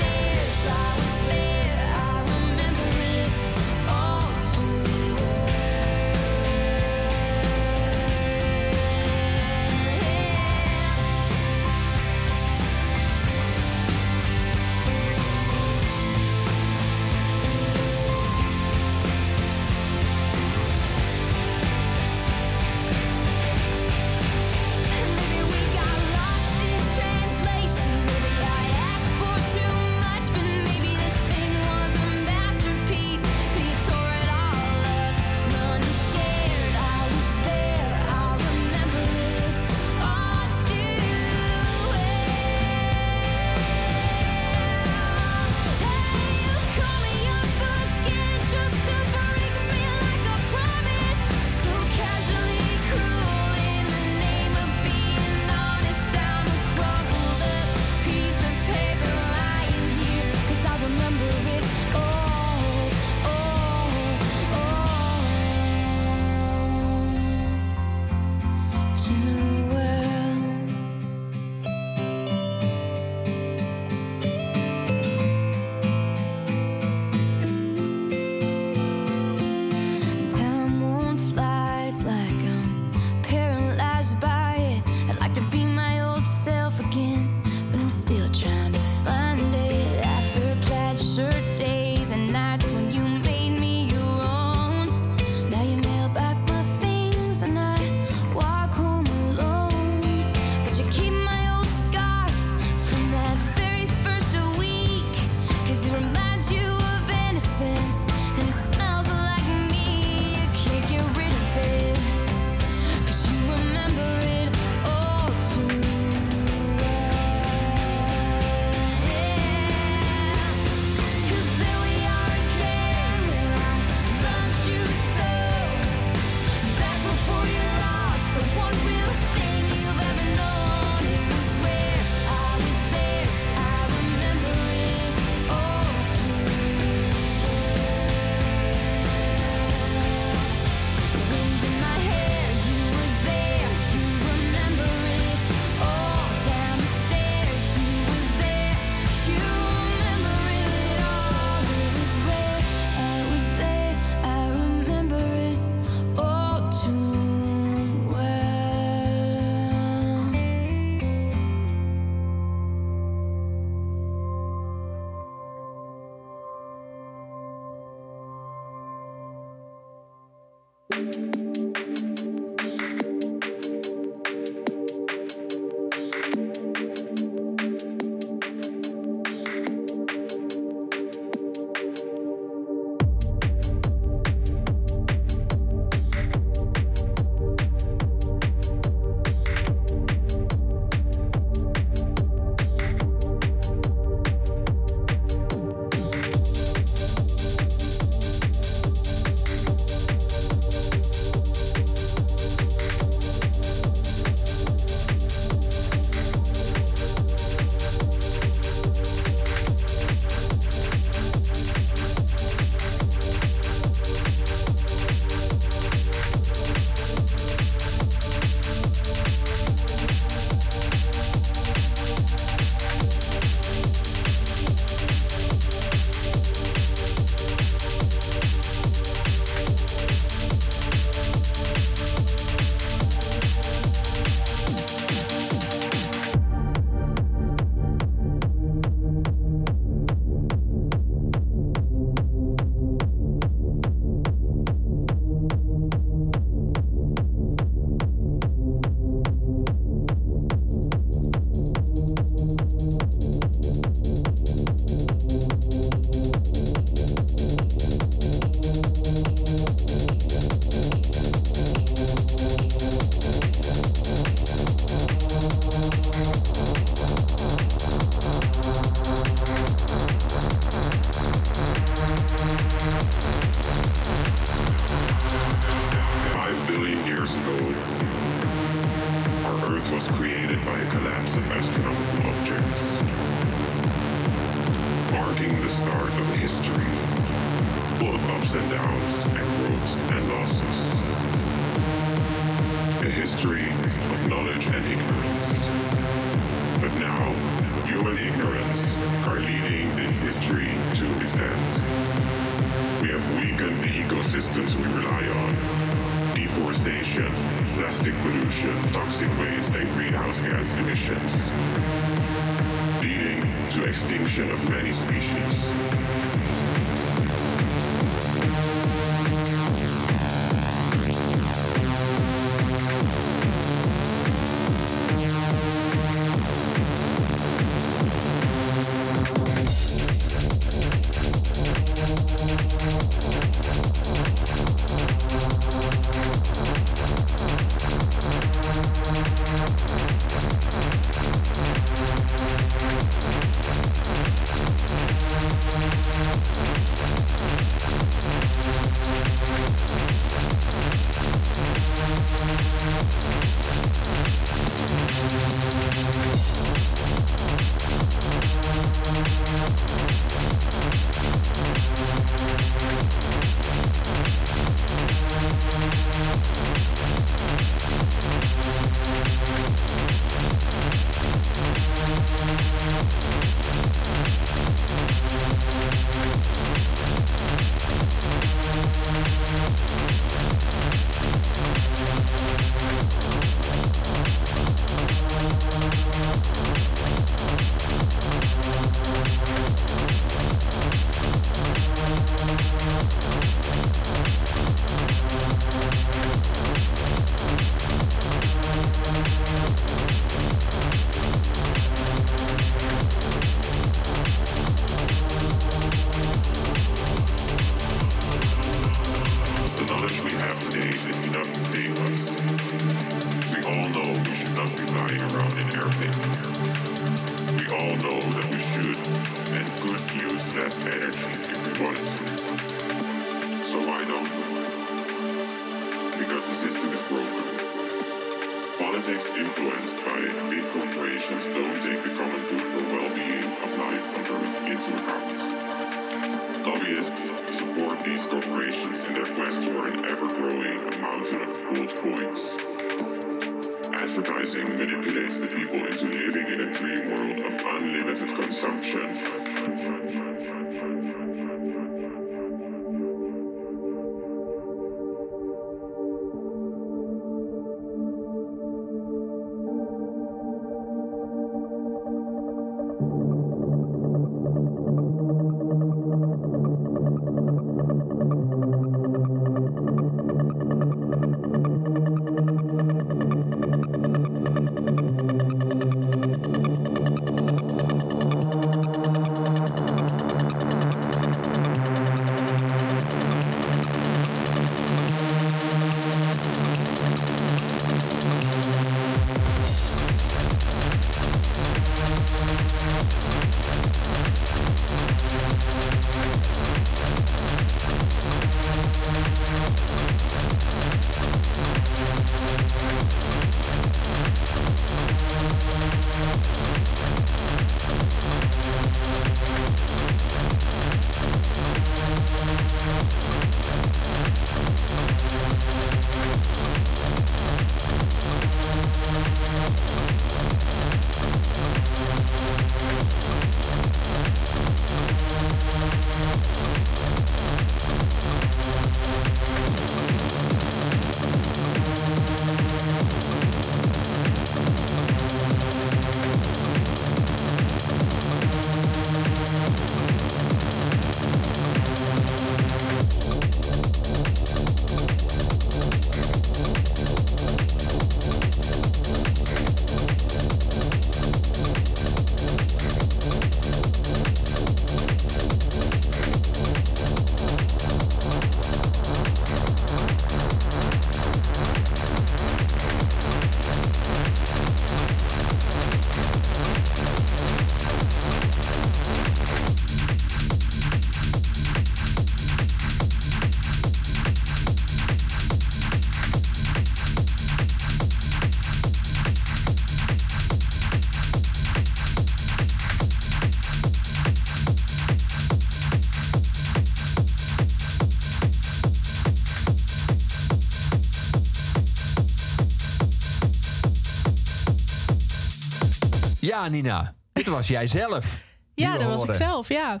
Ja, Nina. Dit was jij zelf. Ja, dat was ik zelf, ja.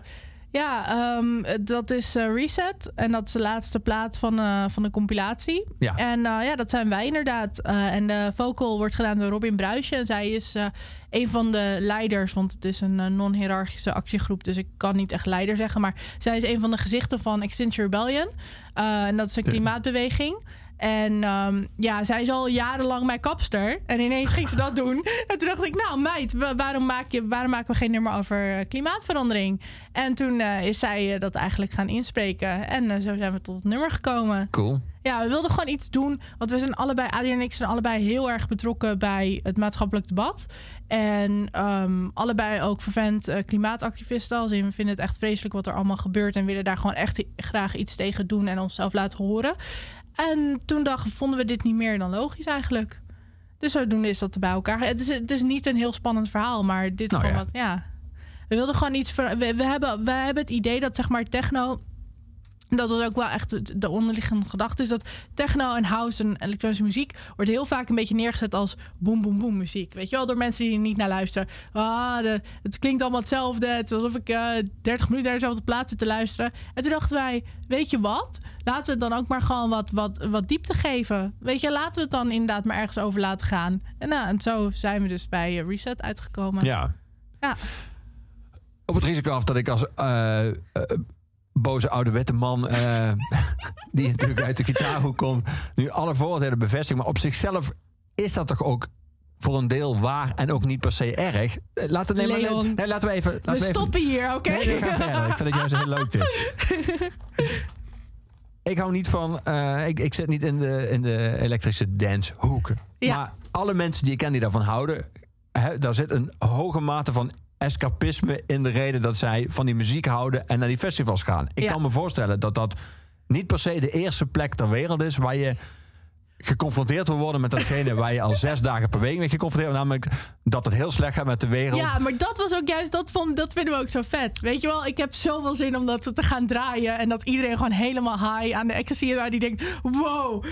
Ja, ehm, dat is eh, Reset. En dat is de laatste plaat van, eh, van de compilatie. Ja. En eh, ja, dat zijn wij inderdaad. En de vocal wordt gedaan door Robin Bruisje. En zij is een van de leiders. Want het is een non-hierarchische actiegroep. Dus ik kan niet echt leider zeggen. Maar zij is een van de gezichten van Extinction Rebellion. En dat is een klimaatbeweging. En ehm, ja, zij is al jarenlang mijn kapster. En ineens ging ze dat doen. En toen dacht ik, nou meid, wa- waarom, maak je, waarom maken we geen nummer over eh, klimaatverandering? En toen eh, is zij eh, dat eigenlijk gaan inspreken. En zo zijn we tot het nummer gekomen. Cool. Ja, we wilden gewoon iets doen. Want we zijn allebei, Adriaan en ik zijn allebei heel erg betrokken bij het maatschappelijk debat. En ehm, allebei ook vervent klimaatactivisten. Als in, we vinden het echt vreselijk wat er allemaal gebeurt. En willen daar gewoon echt graag iets tegen doen en onszelf laten horen. En toen dachten, vonden we dit niet meer dan logisch eigenlijk. Dus zodoende is dat er bij elkaar. Het is, het is niet een heel spannend verhaal, maar dit is Nou gewoon ja. wat, ja. We wilden gewoon iets. ver- We, we, hebben, we hebben het idee dat zeg maar techno. Dat was ook wel echt de- de onderliggende gedachte. Is dat techno en house en elektronische muziek. wordt heel vaak een beetje neergezet als boem, boem, boem muziek. Weet je wel, door mensen die er niet naar luisteren. Ah, de, het klinkt allemaal hetzelfde. Het is alsof ik eh 30 minuten naar dezelfde plaats zit te luisteren. En toen dachten wij, weet je wat? Laten we het dan ook maar gewoon wat, wat, wat diepte geven. Weet je, laten we het dan inderdaad maar ergens over laten gaan. En, nou, en zo zijn we dus bij eh, Reset uitgekomen. Ja. Ja. Op het risico af dat ik als eh, boze oude man... eh, die natuurlijk uit de gitaarhoek komt... nu alle vooroordelen bevestigt. Maar op zichzelf is dat toch ook voor een deel waar... en ook niet per se erg. Eh, Laten, Leon. nee, laten we even... Laten we even stoppen hier, oké? Nee, we. Ik vind het juist heel leuk dit. Ik hou niet van... eh, ik, ik zit niet in de, in de elektrische dancehoek. Ja. Maar alle mensen die ik ken die daarvan houden... Daar zit een hoge mate van escapisme in de reden... dat zij van die muziek houden en naar die festivals gaan. Ik Ja. kan me voorstellen dat dat niet per se de eerste plek ter wereld is... waar je geconfronteerd wil worden met datgene waar je al zes dagen per week mee geconfronteerd wordt. Namelijk dat het heel slecht gaat met de wereld. Ja, maar dat was ook juist, dat, vond, dat vinden we ook zo vet. Weet je wel, ik heb zoveel zin om dat te gaan draaien. En dat iedereen gewoon helemaal high aan de ecstasy Die denkt, wow.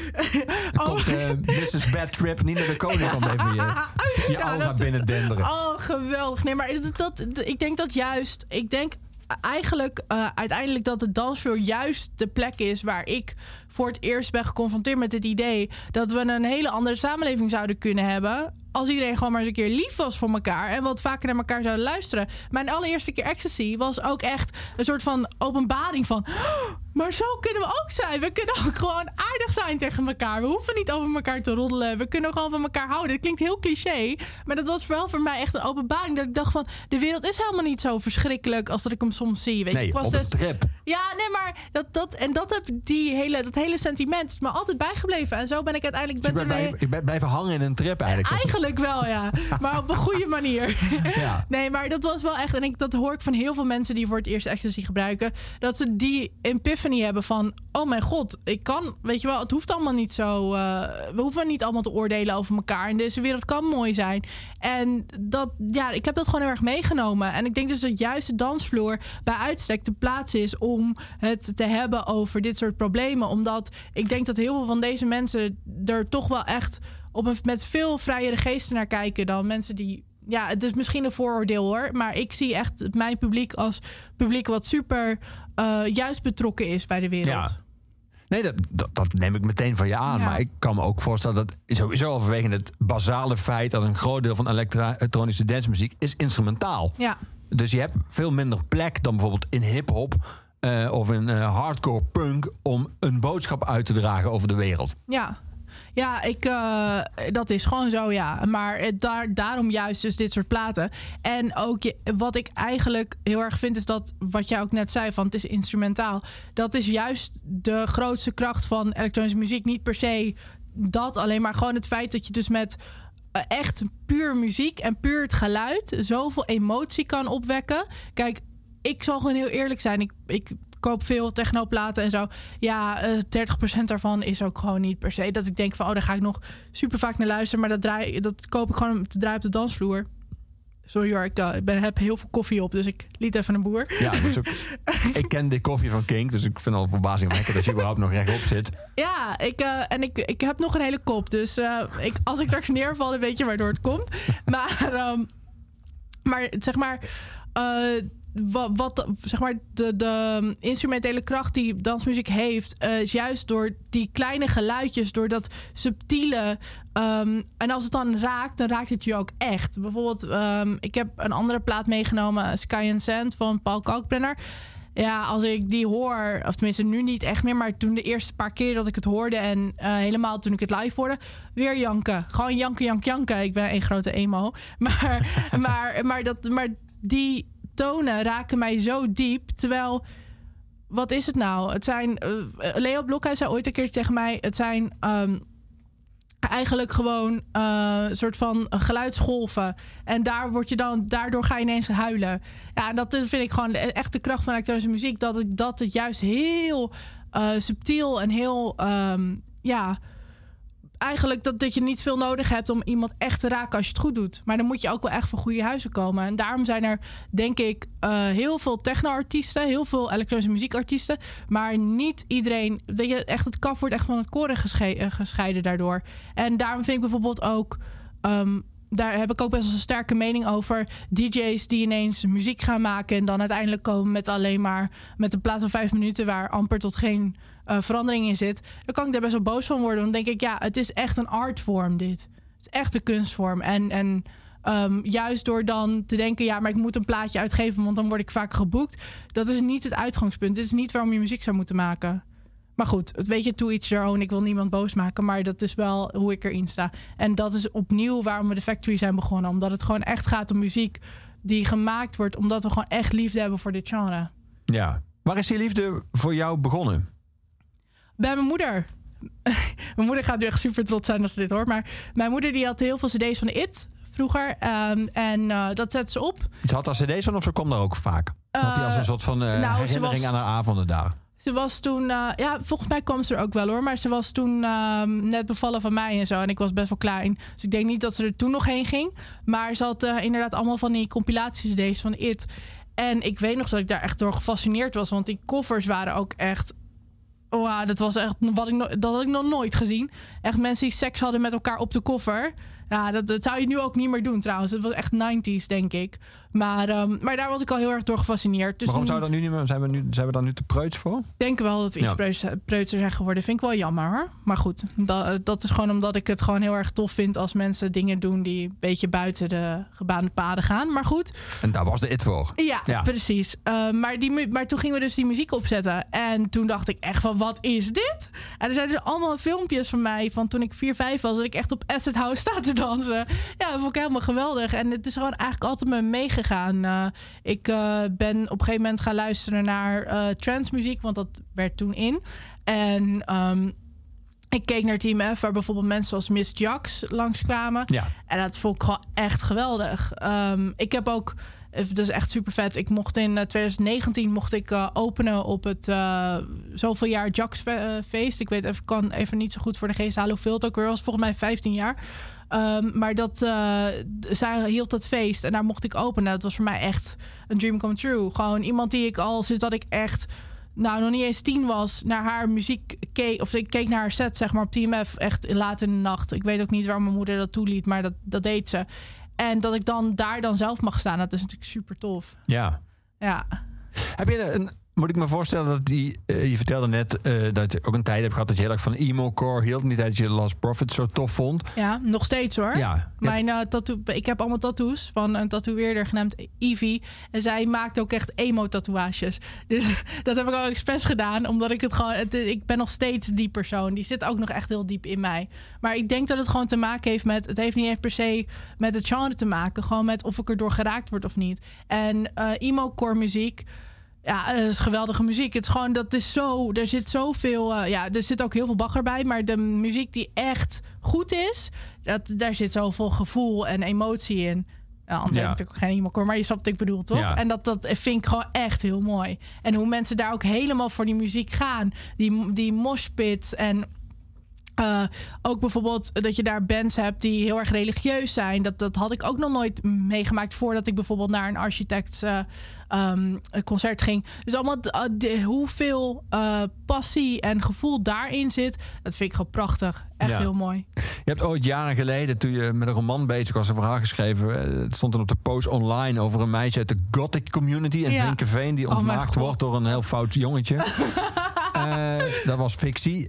Er komt eh, Mrs. Bad Trip, Nina de Koning komt even je, je Ja, aura dat- binnen denderen. Oh, geweldig. Nee, maar dat, dat, ik denk dat juist... Ik denk eigenlijk eh, uiteindelijk dat de dansvloer juist de plek is... waar ik voor het eerst ben geconfronteerd met het idee... dat we een hele andere samenleving zouden kunnen hebben... als iedereen gewoon maar eens een keer lief was voor elkaar... en wat vaker naar elkaar zouden luisteren. Mijn allereerste keer Ecstasy was ook echt een soort van openbaring van... "Oh, maar zo kunnen we ook zijn. We kunnen ook gewoon aardig zijn tegen elkaar. We hoeven niet over elkaar te roddelen. We kunnen gewoon van elkaar houden. Het klinkt heel cliché. Maar dat was wel voor mij echt een openbaring. Dat ik dacht van, de wereld is helemaal niet zo verschrikkelijk als dat ik hem soms zie. Weet je, ik was op dus, trip. ja, nee, maar dat, dat, en dat, heb die hele, dat hele sentiment is me altijd bijgebleven. En zo ben ik uiteindelijk... Dus ik Ben blijven, ik ben blijven hangen in een trip eigenlijk. Eigenlijk wel, ja. Maar op een goede manier. Ja. Nee, maar dat was wel echt... En ik, dat hoor ik van heel veel mensen die voor het eerst ecstasy gebruiken. Dat ze die epiphany hebben van... Oh mijn god, ik kan... Weet je wel, het hoeft allemaal niet zo... eh, we hoeven niet allemaal te oordelen over elkaar. En deze wereld kan mooi zijn. En dat, ja, ik heb dat gewoon heel erg meegenomen. En ik denk dus dat juist de dansvloer bij uitstek de plaats is... om het te hebben over dit soort problemen. Omdat ik denk dat heel veel van deze mensen er toch wel echt op een, met veel vrijere geesten naar kijken dan mensen die. Ja, het is misschien een vooroordeel hoor. Maar ik zie echt mijn publiek als publiek wat super eh, juist betrokken is bij de wereld. Ja. Nee, dat, dat, dat neem ik meteen van je aan. Ja. Maar ik kan me ook voorstellen dat sowieso overwegend het basale feit... dat een groot deel van elektronische dancemuziek is instrumentaal. Ja. Dus je hebt veel minder plek dan bijvoorbeeld in hip-hop eh, of in eh, hardcore punk om een boodschap uit te dragen over de wereld. Ja. Ja, ik, eh, dat is gewoon zo, ja. Maar het, daar, daarom juist dus dit soort platen. En ook wat ik eigenlijk heel erg vind... is dat, wat jij ook net zei, van het is instrumentaal. Dat is juist de grootste kracht van elektronische muziek. Niet per se dat alleen, maar gewoon het feit dat je dus met... eh, Echt puur muziek en puur het geluid zoveel emotie kan opwekken. Kijk, ik zal gewoon heel eerlijk zijn. Ik, ik koop veel technoplaten en zo. Ja, eh 30% daarvan is ook gewoon niet per se. Dat ik denk van, oh, daar ga ik nog super vaak naar luisteren. Maar dat, draai, dat koop ik gewoon om te draaien op de dansvloer. Sorry hoor, ik eh, ik ben, heb heel veel koffie op. Dus ik liet even een boer. Ja, ook, ik ken de koffie van Kink, dus ik vind het al verbazingwekkend dat je überhaupt nog rechtop zit. Ja, ik, eh, en ik, ik heb nog een hele kop. Dus eh, ik, als ik straks neerval, dan weet je waardoor het komt. Maar ehm, Maar zeg maar. eh, wat, zeg maar de, de instrumentele kracht die dansmuziek heeft, eh, is juist door die kleine geluidjes, door dat subtiele. ehm, en als het dan raakt, dan raakt het je ook echt. Bijvoorbeeld, ehm, ik heb een andere plaat meegenomen, Sky and Sand van Paul Kalkbrenner. Ja, als ik die hoor, of tenminste nu niet echt meer, maar toen de eerste paar keer dat ik het hoorde en eh, helemaal toen ik het live hoorde, weer janken. Gewoon janken, janken, janken. Ik ben een grote emo. Maar, maar, maar, dat, maar die tonen raken mij zo diep. Terwijl, wat is het nou? Het zijn, eh, Leo Blokhuis zei ooit een keer tegen mij, het zijn ehm, eigenlijk gewoon eh, soort van geluidsgolven. En daar word je dan, daardoor ga je ineens huilen. Ja, en dat vind ik gewoon de echte kracht van elektronische muziek. Dat het, dat het juist heel eh, subtiel en heel, ehm, ja, eigenlijk dat, dat je niet veel nodig hebt om iemand echt te raken als je het goed doet. Maar dan moet je ook wel echt van goede huizen komen. En daarom zijn er, denk ik, eh, heel veel techno-artiesten, heel veel elektronische muziekartiesten. Maar niet iedereen, weet je, echt het kaf wordt echt van het koren eh, gescheiden daardoor. En daarom vind ik bijvoorbeeld ook. ehm, daar heb ik ook best wel een sterke mening over. DJ's die ineens muziek gaan maken en dan uiteindelijk komen met alleen maar met een plaat van vijf minuten waar amper tot geen eh, verandering in zit. Dan kan ik daar best wel boos van worden. Dan denk ik, ja, het is echt een artvorm dit. Het is echt een kunstvorm. En, en ehm, juist door dan te denken, ja, maar ik moet een plaatje uitgeven, want dan word ik vaak geboekt. Dat is niet het uitgangspunt. Dit is niet waarom je muziek zou moeten maken. Maar goed, het weet je, to each own. Ik wil niemand boos maken, maar dat is wel hoe ik erin sta. En dat is opnieuw waarom we de Factory zijn begonnen. Omdat het gewoon echt gaat om muziek die gemaakt wordt. Omdat we gewoon echt liefde hebben voor dit genre. Ja. Waar is die liefde voor jou begonnen? Bij mijn moeder. mijn moeder gaat nu echt super trots zijn als ze dit hoort. Maar mijn moeder die had heel veel cd's van It vroeger. Ehm, en eh, dat zette ze op. Ze had als cd's van of ze kwam daar ook vaak? Had hij als een soort van eh, nou, herinnering was- aan haar avonden daar? Ze was toen, eh, ja, volgens mij kwam ze er ook wel hoor. Maar ze was toen ehm, net bevallen van mij en zo. En ik was best wel klein. Dus ik denk niet dat ze er toen nog heen ging. Maar ze had eh, inderdaad allemaal van die compilaties van It. En ik weet nog dat ik daar echt door gefascineerd was. Want die covers waren ook echt. Wauw, dat was echt wat ik, dat had ik nog nooit gezien. Echt mensen die seks hadden met elkaar op de koffer. Ja, dat, dat zou je nu ook niet meer doen trouwens. Het was echt 90s, denk ik. Maar, ehm, maar daar was ik al heel erg door gefascineerd. Dus Waarom zou dat nu niet meer? Zijn we, nu, zijn we daar nu te preuts voor? denk wel dat we iets Ja. preuts- preutser zijn geworden. Vind ik wel jammer hoor. Maar goed, dat, dat is gewoon omdat ik het gewoon heel erg tof vind als mensen dingen doen die een beetje buiten de gebaande paden gaan. Maar goed, En daar was de it voor. ja, Ja. precies. Uh, maar, die, maar toen gingen we dus die muziek opzetten. En toen dacht ik echt van, wat is dit? En er zijn dus allemaal filmpjes van mij van toen ik 4, 5 was... dat ik echt op Acid House sta te dansen. Ja, dat vond ik helemaal geweldig. En het is gewoon eigenlijk altijd me meegegaan. Uh, ik uh, ben op een gegeven moment gaan luisteren naar uh, transmuziek... want dat werd toen in. En... Um, ik keek naar Team F, waar bijvoorbeeld mensen zoals Miss Jax langskwamen. Ja. En dat vond ik gewoon echt geweldig. Um, ik heb ook, dat is echt super vet. Ik mocht in uh, 2019 mocht ik uh, openen op het uh, zoveel jaar Jax fe feest. Ik weet even, kan even niet zo goed voor de geest halen hoeveel het ook weer was. Volgens mij 15 jaar. Um, maar dat, uh, zij hield dat feest en daar mocht ik openen. Dat was voor mij echt een dream come true. Gewoon iemand die ik al sinds dat ik echt nou, nog niet eens tien was, naar haar muziek keek. Of ik keek naar haar set, zeg maar, op TMF. Echt laat in de nacht. Ik weet ook niet waarom mijn moeder dat toeliet, maar dat, dat deed ze. En dat ik dan daar dan zelf mag staan, dat is natuurlijk super tof. Ja. Ja. Heb je een, moet ik me voorstellen dat die, uh, je vertelde net uh, dat je ook een tijd hebt gehad dat je heel erg van emo-core hield. Niet dat je Lost Profit zo tof vond. Ja, nog steeds hoor. Ja. Mijn uh, tattoo, ik heb allemaal tattoos van een tatoeëerder genaamd Ivy. En zij maakt ook echt emo-tatoeages. Dus dat heb ik ook expres gedaan, omdat ik het gewoon, het, ik ben nog steeds die persoon. Die zit ook nog echt heel diep in mij. Maar ik denk dat het gewoon te maken heeft met, het heeft niet eens per se met het genre te maken, gewoon met of ik erdoor geraakt word of niet. En emo-core muziek. Ja, het is geweldige muziek. Het is gewoon, dat is zo, er zit zoveel, uh, ja, er zit ook heel veel bagger bij. Maar de muziek die echt goed is, dat, daar zit zoveel gevoel en emotie in. Nou, anders ja. heb ik natuurlijk geen iemand maar je snapt wat ik bedoel, toch? Ja. En dat, dat vind ik gewoon echt heel mooi. En hoe mensen daar ook helemaal voor die muziek gaan. Die, die moshpits en Eh, ook bijvoorbeeld dat je daar bands hebt die heel erg religieus zijn. Dat, dat had ik ook nog nooit meegemaakt voordat ik bijvoorbeeld naar een architect uh, um, concert ging. Dus allemaal uh, de, hoeveel passie en gevoel daarin zit, dat vind ik gewoon prachtig. Echt Ja. heel mooi. Je hebt ooit jaren geleden, toen je met een roman bezig was, een verhaal geschreven. eh, Het stond dan op de post online over een meisje uit de gothic community in Ja. Vinkenveen. Die Oh ontmaagd God. wordt door een heel fout jongetje. Eh, dat was fictie.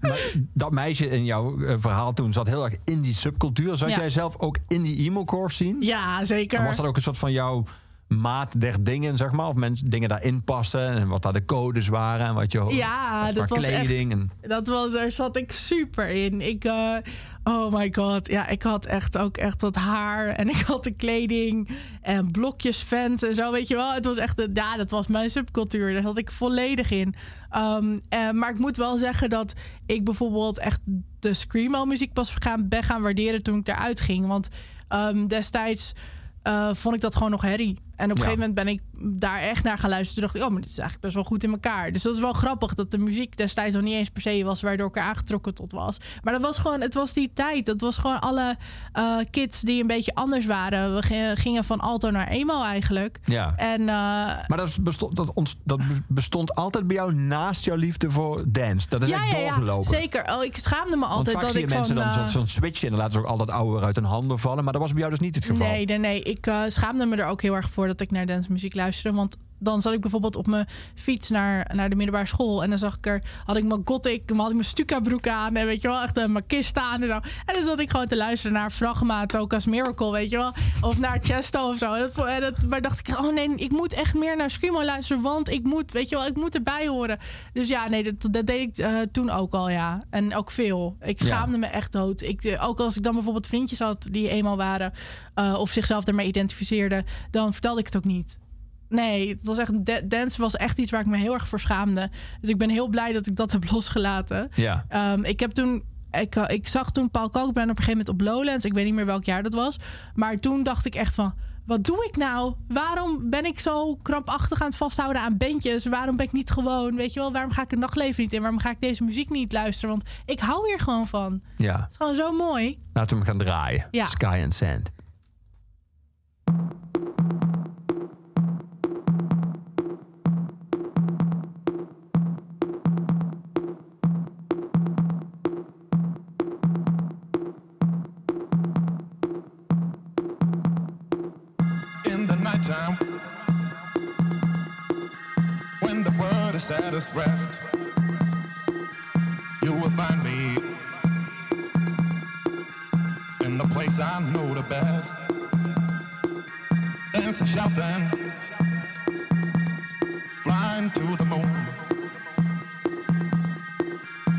Maar dat meisje in jouw eh, verhaal toen zat heel erg in die subcultuur. Zat Ja. jij zelf ook in die emo-core scene? Ja, zeker. En was dat ook een soort van jouw maat der dingen, zeg maar? Of mensen dingen daarin pasten en wat daar de codes waren en wat je Ja, wat dat was echt- kleding. En, Dat was, daar zat ik super in. Ik, eh, oh my god. Ja, ik had echt ook echt dat haar. En ik had de kleding. En blokjes fans en zo, weet je wel. Het was echt, ja, dat was mijn subcultuur. Daar zat ik volledig in. Ehm, eh, maar ik moet wel zeggen dat ik bijvoorbeeld echt de screamo muziek pas gaan, ben gaan waarderen toen ik eruit ging. Want ehm, destijds eh, vond ik dat gewoon nog herrie. En op een Ja. gegeven moment ben ik daar echt naar gaan luisteren. Toen dacht ik, oh, maar dit is eigenlijk best wel goed in elkaar. Dus dat is wel grappig dat de muziek destijds nog niet eens per se was waardoor ik er aangetrokken tot was. Maar dat was gewoon, het was die tijd. Dat was gewoon alle eh, kids die een beetje anders waren. We gi- gingen van alto naar emo eigenlijk. ja. En eh, Maar dat bestond, dat, ont- dat bestond altijd bij jou naast jouw liefde voor dance. Dat is ja, echt ja, ja, doorgelopen. zeker. Oh, ik schaamde me altijd dat zie je ik mensen van... dan eh, zo'n switchen en dan laten ze ook altijd ouder uit hun handen vallen. Maar dat was bij jou dus niet het geval. Nee, nee, nee. Ik schaamde me er ook heel erg voor dat ik naar dancemuziek luisterde. Want dan zat ik bijvoorbeeld op mijn fiets naar, naar de middelbare school. En dan zag ik er, had ik mijn gothic, had ik mijn stuka broek aan. En weet je wel, echt mijn kist aan en zo. En dan zat ik gewoon te luisteren naar Fragma, Toka's Miracle, weet je wel. Of naar Chesto of zo. En dat, en dat, maar dacht ik, oh nee, ik moet echt meer naar Screamo luisteren. Want ik moet, weet je wel, ik moet erbij horen. Dus ja, nee, dat, dat deed ik eh, toen ook al, ja. En ook veel. Ik Ja. schaamde me echt dood. Ik, eh, ook als ik dan bijvoorbeeld vriendjes had die eenmaal waren... eh, of zichzelf ermee identificeerden... dan vertelde ik het ook niet. Nee, het was echt, da- dance was echt iets waar ik me heel erg voor schaamde. Dus ik ben heel blij dat ik dat heb losgelaten. Ja. Ehm, ik heb toen... Ik, eh, ik zag toen Paul Kalkbrenner op een gegeven moment op Lowlands. Ik weet niet meer welk jaar dat was. Maar toen dacht ik echt van... Wat doe ik nou? Waarom ben ik zo krampachtig aan het vasthouden aan bandjes? Waarom ben ik niet gewoon... Weet je wel, waarom ga ik het nachtleven niet in? Waarom ga ik deze muziek niet luisteren? Want ik hou hier gewoon van. Het ja. is gewoon zo mooi. Laten we hem gaan draaien. Ja. Sky and Sand. Its rest you will find me in the place i know the best. Dancing shouting flying to the moon.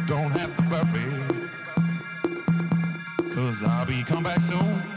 Don't have to worry cause i'll be come back soon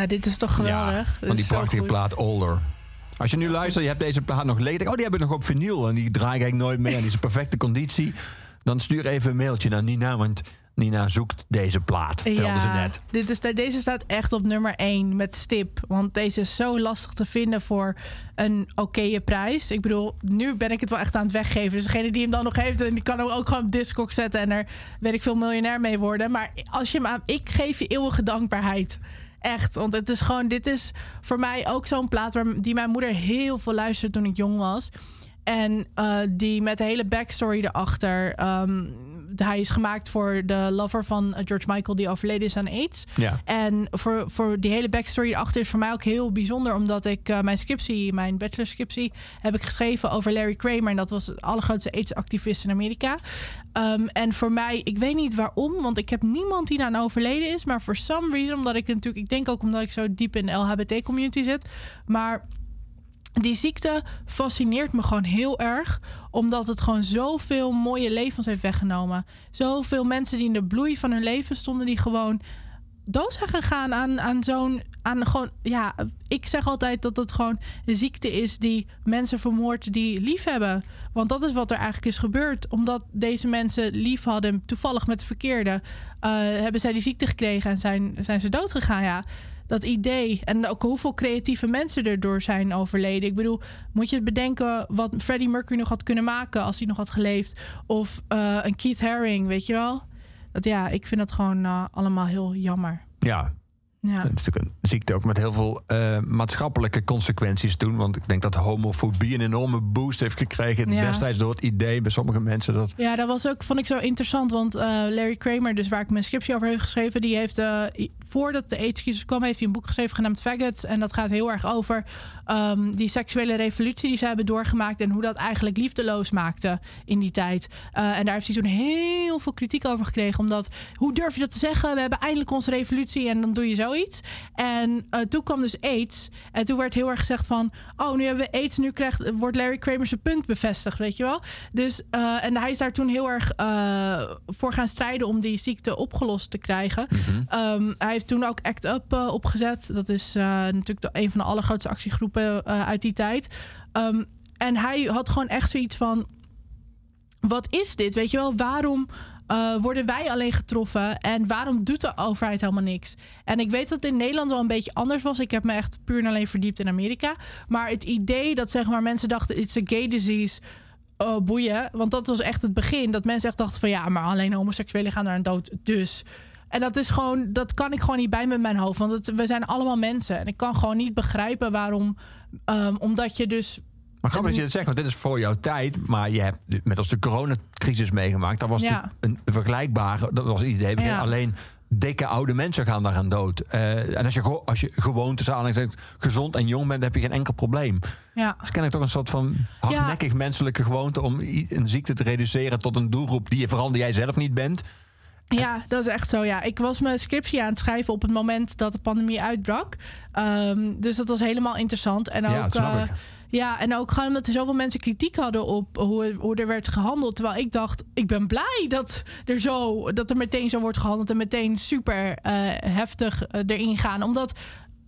Eh, dit is toch geweldig. Van die prachtige plaat Older. Als je nu luistert, je hebt deze plaat nog denk, Oh, die heb ik nog op vinyl. En die draai ik nooit meer. En die is in perfecte conditie. Dan stuur even een mailtje naar Nina. Want Nina zoekt deze plaat. Vertelde ze net. Dit is, deze staat echt op nummer 1 met stip. Want deze is zo lastig te vinden voor een oké prijs. Ik bedoel, nu ben ik het wel echt aan het weggeven. Dus degene die hem dan nog heeft, en die kan hem ook gewoon op Discog zetten en er weet ik veel miljonair mee worden. Maar als je hem aan, ik geef je eeuwige dankbaarheid. Echt, want het is gewoon, dit is voor mij ook zo'n plaat waar, die mijn moeder heel veel luisterde toen ik jong was. En eh, die met de hele backstory erachter. ehm, hij is gemaakt voor de lover van eh, George Michael, die overleden is aan AIDS. Ja. En voor, voor die hele backstory erachter is voor mij ook heel bijzonder, omdat ik eh, mijn scriptie, mijn bachelor scriptie, heb ik geschreven over Larry Kramer. En dat was de allergrootste AIDS-activist in Amerika. Ehm, en voor mij, ik weet niet waarom, want ik heb niemand die aan overleden is. Maar for some reason, omdat ik natuurlijk, ik denk ook omdat ik zo diep in de LHBT-community zit. Maar die ziekte fascineert me gewoon heel erg. Omdat het gewoon zoveel mooie levens heeft weggenomen. Zoveel mensen die in de bloei van hun leven stonden, die gewoon dood zijn gegaan aan, aan zo'n. Aan gewoon, ja, ik zeg altijd dat het gewoon een ziekte is die mensen vermoordt die lief hebben. Want dat is wat er eigenlijk is gebeurd. Omdat deze mensen lief hadden, toevallig met de verkeerde, eh, hebben zij die ziekte gekregen en zijn, zijn ze dood gegaan. Ja, dat idee. En ook hoeveel creatieve mensen erdoor zijn overleden. Ik bedoel, moet je bedenken wat Freddie Mercury nog had kunnen maken als hij nog had geleefd. Of eh, een Keith Haring, weet je wel. Dat ja, ik vind dat gewoon eh, allemaal heel jammer. Ja, Ja. Het is natuurlijk een ziekte ook met heel veel eh, maatschappelijke consequenties toen. Want ik denk dat homofobie een enorme boost heeft gekregen. Ja. Destijds door het idee bij sommige mensen dat. Ja, dat was ook, vond ik zo interessant. Want eh, Larry Kramer, dus waar ik mijn scriptie over heb geschreven, die heeft, eh, voordat de AIDS-crisis kwam, heeft hij een boek geschreven genaamd Faggots. En dat gaat heel erg over ehm, die seksuele revolutie die ze hebben doorgemaakt en hoe dat eigenlijk liefdeloos maakte in die tijd. En daar heeft hij toen heel veel kritiek over gekregen. Omdat, hoe durf je dat te zeggen? We hebben eindelijk onze revolutie en dan doe je zoiets. En eh, toen kwam dus AIDS. En toen werd heel erg gezegd van, oh, nu hebben we AIDS, nu krijgt, wordt Larry Kramer zijn punt bevestigd, weet je wel? Dus, eh, en hij is daar toen heel erg eh, voor gaan strijden om die ziekte opgelost te krijgen. Ehm, hij heeft toen ook ACT UP opgezet. Dat is natuurlijk de, een van de allergrootste actiegroepen uit die tijd. Ehm, en hij had gewoon echt zoiets van: wat is dit? Weet je wel, waarom eh, worden wij alleen getroffen en waarom doet de overheid helemaal niks? En ik weet dat het in Nederland wel een beetje anders was. Ik heb me echt puur en alleen verdiept in Amerika. Maar het idee dat zeg maar mensen dachten: it's a gay disease. Oh, boeien. Want dat was echt het begin. Dat mensen echt dachten van ja, maar alleen homoseksuelen gaan naar een dood. Dus. En dat is gewoon, dat kan ik gewoon niet bij met mijn hoofd. Want we zijn allemaal mensen. En ik kan gewoon niet begrijpen waarom. ehm, omdat je dus. Maar grappig dat je het zegt, want dit is voor jouw tijd. Maar je hebt met als de coronacrisis meegemaakt. Dat was Ja. een vergelijkbare. Dat was het idee. Ja. Alleen dikke oude mensen gaan daaraan dood. Eh, en als je, als je gewoon tussen aanhalingstekens gezond en jong bent, heb je geen enkel probleem. Ja, Dat is kennelijk toch een soort van hardnekkig menselijke gewoonte om een ziekte te reduceren tot een doelgroep die je vooral die jij zelf niet bent. ja, dat is echt zo. Ja, ik was mijn scriptie aan het schrijven op het moment dat de pandemie uitbrak. Ehm, dus dat was helemaal interessant. En ook, Ja, dat snap eh, ik. Ja, en ook gewoon omdat er zoveel mensen kritiek hadden op hoe, hoe er werd gehandeld. Terwijl ik dacht, ik ben blij dat er, zo, dat er meteen zo wordt gehandeld en meteen super eh, heftig eh, erin gaan. Omdat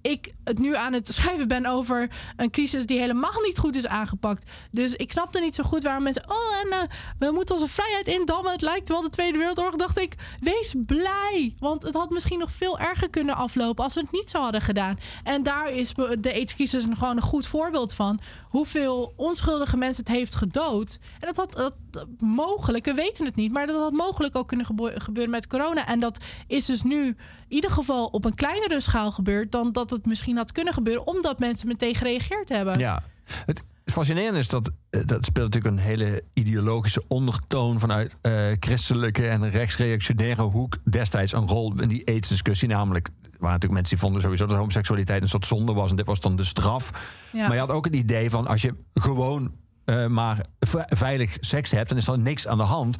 ik het nu aan het schrijven ben over een crisis die helemaal niet goed is aangepakt. Dus ik snapte niet zo goed waarom mensen. Oh, en eh, we moeten onze vrijheid indammen. Het lijkt wel de Tweede Wereldoorlog. Dacht ik, wees blij. Want het had misschien nog veel erger kunnen aflopen als we het niet zo hadden gedaan. En daar is de AIDS-crisis gewoon een goed voorbeeld van. Hoeveel onschuldige mensen het heeft gedood. En dat had dat, mogelijk, we weten het niet, maar dat had mogelijk ook kunnen gebeuren met corona. En dat is dus nu in ieder geval op een kleinere schaal gebeurd dan dat het misschien had kunnen gebeuren, omdat mensen meteen gereageerd hebben. Ja. Het fascinerende is dat eh, dat speelt natuurlijk een hele ideologische ondertoon vanuit eh, christelijke en rechtsreactionaire hoek destijds een rol in die AIDS-discussie. Namelijk, waren natuurlijk mensen die vonden sowieso dat homoseksualiteit een soort zonde was en dit was dan de straf. Ja. Maar je had ook het idee van als je gewoon eh, maar ve- veilig seks hebt, dan is er niks aan de hand.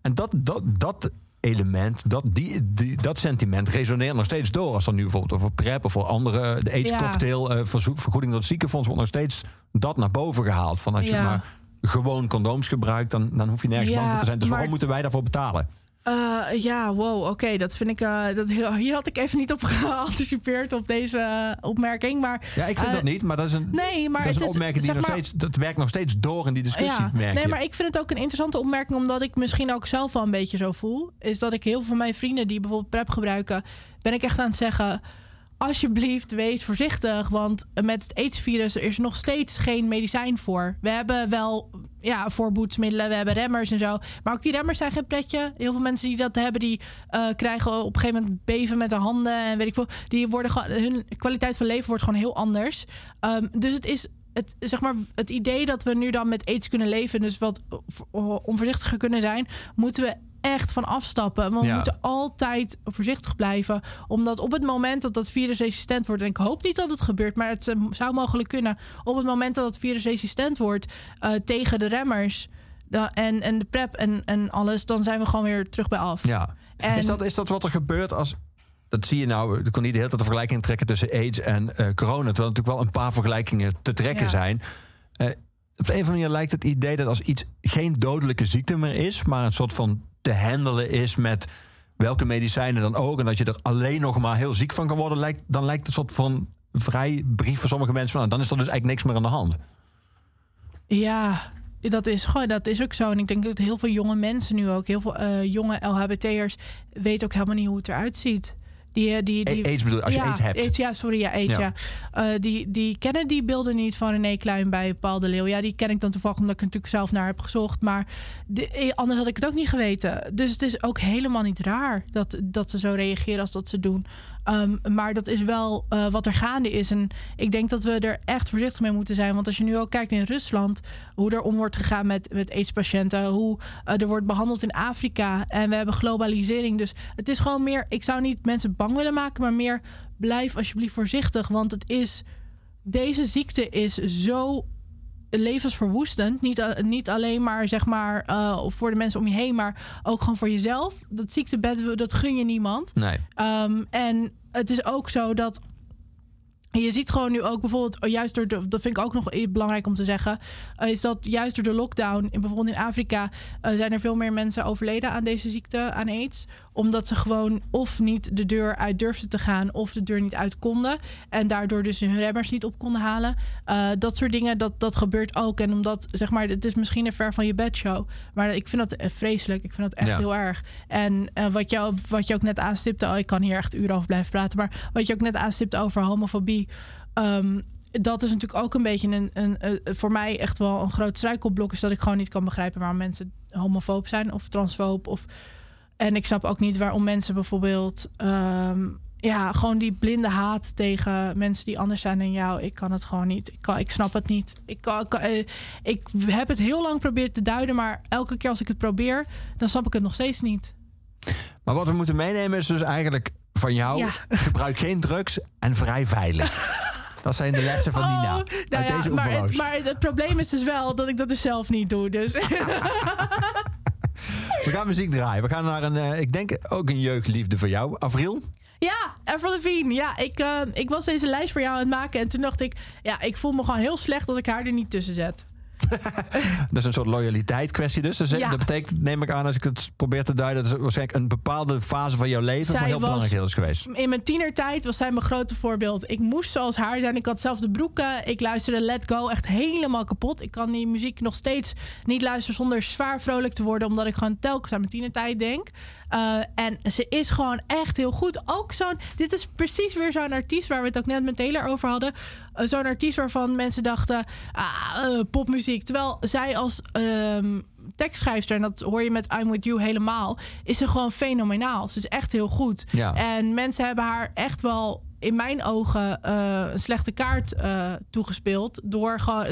En dat, dat, dat element, dat, die, die, dat sentiment resoneert nog steeds door. Als er nu bijvoorbeeld over PrEP of voor andere, de AIDS-cocktail, eh, verzoek, vergoeding door het ziekenfonds, wordt nog steeds dat naar boven gehaald. Van als je Ja. maar gewoon condooms gebruikt, dan, dan hoef je nergens Ja, bang voor te zijn. Dus maar- waarom moeten wij daarvoor betalen? Eh, ja, wow, oké. dat vind ik. eh, dat, hier had ik even niet op geanticipeerd op deze opmerking. Maar, Ja, ik vind eh, dat niet, maar dat is een, Nee, maar dat is een het- opmerking die nog maar- steeds... Dat werkt nog steeds door in die discussie, merk nee, je. maar ik vind het ook een interessante opmerking, omdat ik misschien ook zelf wel een beetje zo voel. Is dat ik heel veel van mijn vrienden die bijvoorbeeld PrEP gebruiken, ben ik echt aan het zeggen. Alsjeblieft, wees voorzichtig. Want met het AIDS-virus er is nog steeds geen medicijn voor. We hebben wel ja, voorboedsmiddelen, we hebben remmers en zo. Maar ook die remmers zijn geen pretje. Heel veel mensen die dat hebben, die eh, krijgen op een gegeven moment beven met de handen. En weet ik veel. Die worden hun kwaliteit van leven wordt gewoon heel anders. Ehm, dus het is het, zeg maar, het idee dat we nu dan met aids kunnen leven, dus wat onvoorzichtiger kunnen zijn, moeten we echt van afstappen. Want we moeten altijd voorzichtig blijven. Omdat op het moment dat dat virus resistent wordt, en ik hoop niet dat het gebeurt, maar het eh, zou mogelijk kunnen. Op het moment dat het virus resistent wordt eh, tegen de remmers en, en de prep en, en alles, dan zijn we gewoon weer terug bij af. Ja. En- Is, dat, is dat wat er gebeurt als... Dat zie je nou, ik kon niet de hele tijd de vergelijking trekken tussen AIDS en eh, corona. Terwijl er natuurlijk wel een paar vergelijkingen te trekken Ja. zijn. Op de een of andere manier lijkt het idee dat als iets geen dodelijke ziekte meer is, maar een soort van te handelen is met welke medicijnen dan ook. En dat je er alleen nog maar heel ziek van kan worden, lijkt, dan lijkt het soort van vrij brief voor sommige mensen van nou, dan is er dus eigenlijk niks meer aan de hand. Ja, dat is, gewoon, dat is ook zo. En ik denk dat heel veel jonge mensen nu ook, heel veel eh, jonge LHBT'ers, weten ook helemaal niet hoe het eruit ziet. Die, eh, die, die, AIDS bedoel als je ja, AIDS hebt. ja, sorry, ja, AIDS, Ja. ja. Eh, die, die kennen die beelden niet van René Kluin bij Paul de Leeuw. Ja, die ken ik dan toevallig omdat ik er natuurlijk zelf naar heb gezocht. Maar de- eh, anders had ik het ook niet geweten. Dus het is ook helemaal niet raar dat, dat ze zo reageren als dat ze doen. Ehm, maar dat is wel eh, wat er gaande is. En ik denk dat we er echt voorzichtig mee moeten zijn. Want als je nu ook kijkt in Rusland, hoe er om wordt gegaan met, met AIDS-patiënten, hoe eh, er wordt behandeld in Afrika. En we hebben globalisering. Dus het is gewoon meer, ik zou niet mensen bang willen maken, maar meer blijf alsjeblieft voorzichtig. Want het is, deze ziekte is zo levensverwoestend. Niet, a- niet alleen maar zeg maar eh, voor de mensen om je heen, maar ook gewoon voor jezelf. Dat ziektebed, dat gun je niemand. Nee. Um, en het is ook zo dat. Je ziet gewoon nu ook bijvoorbeeld, oh, juist door de, dat vind ik ook nog belangrijk om te zeggen, eh, is dat juist door de lockdown, in, bijvoorbeeld in Afrika, eh, zijn er veel meer mensen overleden aan deze ziekte, aan AIDS. Omdat ze gewoon of niet de deur uit durfden te gaan, of de deur niet uit konden. En daardoor dus hun remmers niet op konden halen. Eh, dat soort dingen, dat, dat gebeurt ook. En omdat, zeg maar, het is misschien een ver van je bedshow. Maar ik vind dat eh, vreselijk. Ik vind dat echt Ja. heel erg. En eh, wat, jou, wat je ook net aanstipte, oh, ik kan hier echt uren over blijven praten. Maar wat je ook net aanstipte over homofobie. ehm, dat is natuurlijk ook een beetje een, een, eh, voor mij echt wel een groot struikelblok. Is dat ik gewoon niet kan begrijpen waarom mensen homofoob zijn of transfoob. Of, en ik snap ook niet waarom mensen bijvoorbeeld. ehm, ja, gewoon die blinde haat tegen mensen die anders zijn dan jou. Ik kan het gewoon niet. Ik, kan, ik snap het niet. Ik, kan, kan- eh, ik heb het heel lang geprobeerd te duiden, maar elke keer als ik het probeer, dan snap ik het nog steeds niet. Maar wat we moeten meenemen is dus eigenlijk van jou... Ja. gebruik geen drugs en vrij veilig. Dat zijn de lessen van Nina. Oh, uit nou ja, deze maar, het, maar het probleem is dus wel dat ik dat dus zelf niet doe. Dus We gaan muziek draaien. We gaan naar een, eh, ik denk ook een jeugdliefde voor jou. Avril? ja, Avril. Ja, ik, eh, ik was deze lijst voor jou aan het maken. En toen dacht ik, ja, ik voel me gewoon heel slecht als ik haar er niet tussen zet. Dat is een soort loyaliteit kwestie dus. dus Ja. Dat betekent, neem ik aan, als ik het probeer te duiden... dat is waarschijnlijk een bepaalde fase van jouw leven... Zij van heel was- belangrijk is geweest. In mijn tienertijd was zij mijn grote voorbeeld. Ik moest zoals haar zijn. Ik had zelf de broeken. Ik luisterde Let Go echt helemaal kapot. Ik kan die muziek nog steeds niet luisteren zonder zwaar vrolijk te worden. Omdat ik gewoon telkens aan mijn tienertijd denk. Eh, en ze is gewoon echt heel goed. Ook zo'n. Dit is precies weer zo'n artiest waar we het ook net met Taylor over hadden. Eh, zo'n artiest waarvan mensen dachten: ah, eh, popmuziek. Terwijl zij als ehm, tekstschrijfster, en dat hoor je met I'm With You helemaal, is ze gewoon fenomenaal. Ze is echt heel goed. Ja. En mensen hebben haar echt wel in mijn ogen eh, een slechte kaart eh, toegespeeld. Door gewoon.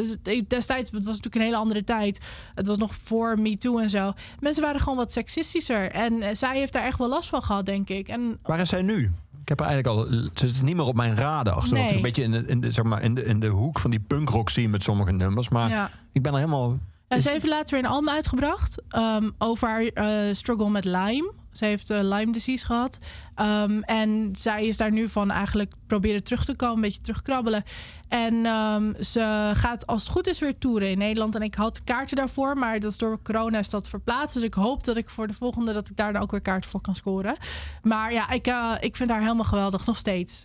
Destijds, het was natuurlijk een hele andere tijd. Het was nog voor Me Too en zo. Mensen waren gewoon wat sexistischer. En eh, zij heeft daar echt wel last van gehad, denk ik. En Waar is zij nu? Ik heb eigenlijk al... Ze is niet meer op mijn radar. Ze Nee. een beetje in de, in, de, zeg maar, in, de, in de hoek van die punkrock zien met sommige nummers. Maar ja. ik ben er helemaal... Ja, ze heeft laatst weer een album uitgebracht. ehm, over haar struggle met Lyme. Ze heeft eh, Lyme disease gehad. Ehm, en zij is daar nu van eigenlijk proberen terug te komen, een beetje terugkrabbelen. En ehm, ze gaat als het goed is weer toeren in Nederland. En ik had een kaartje daarvoor, maar dat is door corona is dat verplaatst. Dus ik hoop dat ik voor de volgende dat ik daar dan ook weer kaart voor kan scoren. Maar ja, ik, eh, ik vind haar helemaal geweldig, nog steeds.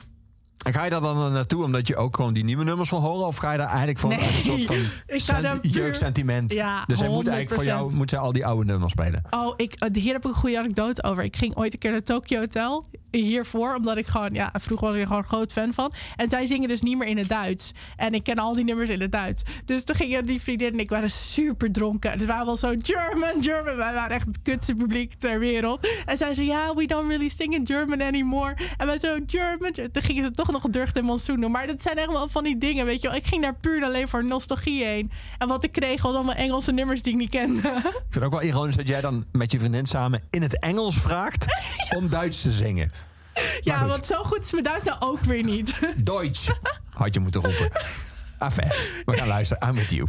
En ga je daar dan naartoe omdat je ook gewoon die nieuwe nummers wil horen? Of ga je daar eigenlijk van Nee, een soort van senti- jeugdsentiment? Ja, dus hij moet eigenlijk voor jou 100%. moet zij al die oude nummers spelen. Oh, ik, eh, hier heb ik een goede anekdote over. Ik ging ooit een keer naar Tokyo Hotel. Hiervoor, omdat ik gewoon, ja, vroeger was ik gewoon groot fan van. En zij zingen dus niet meer in het Duits. En ik ken al die nummers in het Duits. Dus toen gingen die vriendin en ik waren super dronken. Dus we waren wel zo German, German. Wij waren echt het kutste publiek ter wereld. En zij zei, ja, we don't really sing in German anymore. En wij zo, German. Toen gingen ze toch nog Deugd en Monsoon doen. Maar dat zijn echt wel van die dingen, weet je wel. Ik ging daar puur en alleen voor nostalgie heen. En wat ik kreeg was allemaal Engelse nummers die ik niet kende. Ik vind het ook wel ironisch dat jij dan met je vriendin samen in het Engels vraagt om Duits te zingen. Ja, want zo goed is mijn Duits nou ook weer niet. Deutsch had je moeten roepen. Enfin, we gaan luisteren. I'm with you.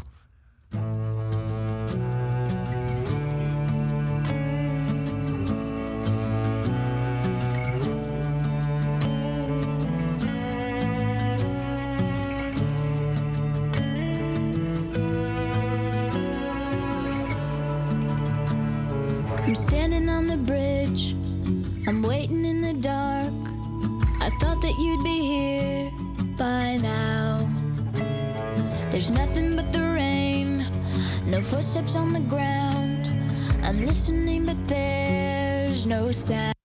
Thought that you'd be here by now. There's nothing but the rain, no footsteps on the ground. I'm listening, but there's no sound.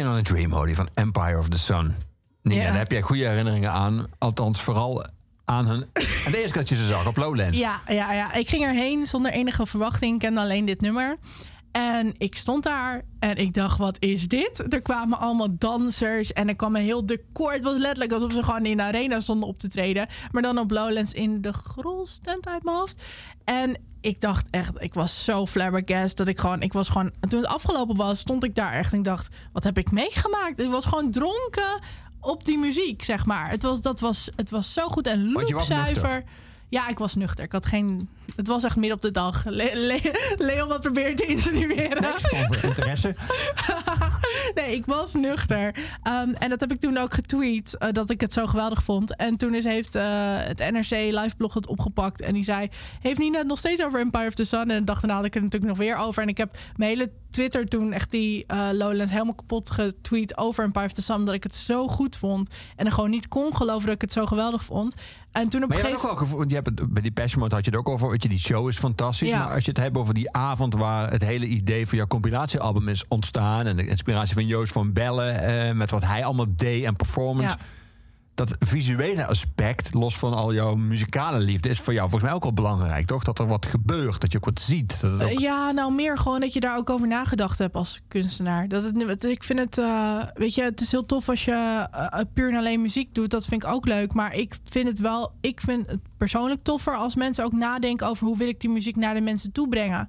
Walking on a Dream, van Empire of the Sun. Nina, Ja. daar heb jij goede herinneringen aan. Althans, vooral aan hun... En de eerste keer dat je ze zag op Lowlands. Ja, ja, ja, ik ging erheen zonder enige verwachting. Ik kende alleen dit nummer. En ik stond daar en ik dacht, wat is dit? Er kwamen allemaal dansers en er kwam een heel decor. Het was letterlijk alsof ze gewoon in de arena stonden op te treden. Maar dan op Lowlands in de Grolstent uit mijn hoofd. En ik dacht echt, ik was zo flabbergast dat ik gewoon, ik was gewoon, toen het afgelopen was, stond ik daar echt en ik dacht, wat heb ik meegemaakt? Ik was gewoon dronken op die muziek, zeg maar. Het was, dat was, het was zo goed en loopzuiver. Ja, ik was nuchter. Ik had geen. Het was echt midden op de dag. Le Le- Leon wat probeert te insinueren. Gewoon voor interesse. Nee, ik was nuchter. Ehm, en dat heb ik toen ook getweet. eh, dat ik het zo geweldig vond. En toen is, heeft eh, het NRC Liveblog het opgepakt. En die zei: Heeft Nina het nog steeds over Empire of the Sun? En de dag daarna had ik het natuurlijk nog weer over. En ik heb mijn hele Twitter toen echt die eh Lowlands helemaal kapot getweet over Empire of the Sun. Dat ik het zo goed vond. En er gewoon niet kon geloven dat ik het zo geweldig vond. En toen op Maar je hebt gegeven ook je hebt bij die Passion Mode had je het ook over. weet je, die show is fantastisch. Ja. Maar als je het hebt over die avond waar het hele idee van jouw compilatiealbum is ontstaan. En de inspiratie van Joost van Bellen. eh, met wat hij allemaal deed en performance. Ja. Dat visuele aspect, los van al jouw muzikale liefde, is voor jou volgens mij ook wel belangrijk, toch? Dat er wat gebeurt, dat je ook wat ziet. Dat het ook... Eh, Ja, nou meer gewoon dat je daar ook over nagedacht hebt als kunstenaar. Dat het, het- ik vind het, eh, weet je, het is heel tof als je eh, puur en alleen muziek doet. Dat vind ik ook leuk. Maar ik vind het wel, ik vind het persoonlijk toffer als mensen ook nadenken over hoe wil ik die muziek naar de mensen toe brengen.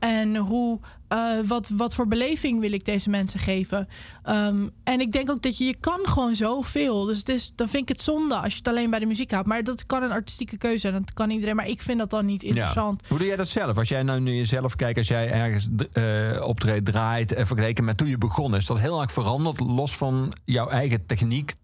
En hoe, eh, wat, wat voor beleving wil ik deze mensen geven? Ehm, en ik denk ook dat je, je kan gewoon zoveel. Dus het is, dan vind ik het zonde als je het alleen bij de muziek houdt. Maar dat kan een artistieke keuze zijn. Dat kan iedereen. Maar ik vind dat dan niet interessant. Ja. Hoe doe jij dat zelf? Als jij nou nu jezelf kijkt, als jij ergens eh optreedt, draait, eh, vergeleken met toen je begon, is dat heel erg veranderd, los van jouw eigen techniek?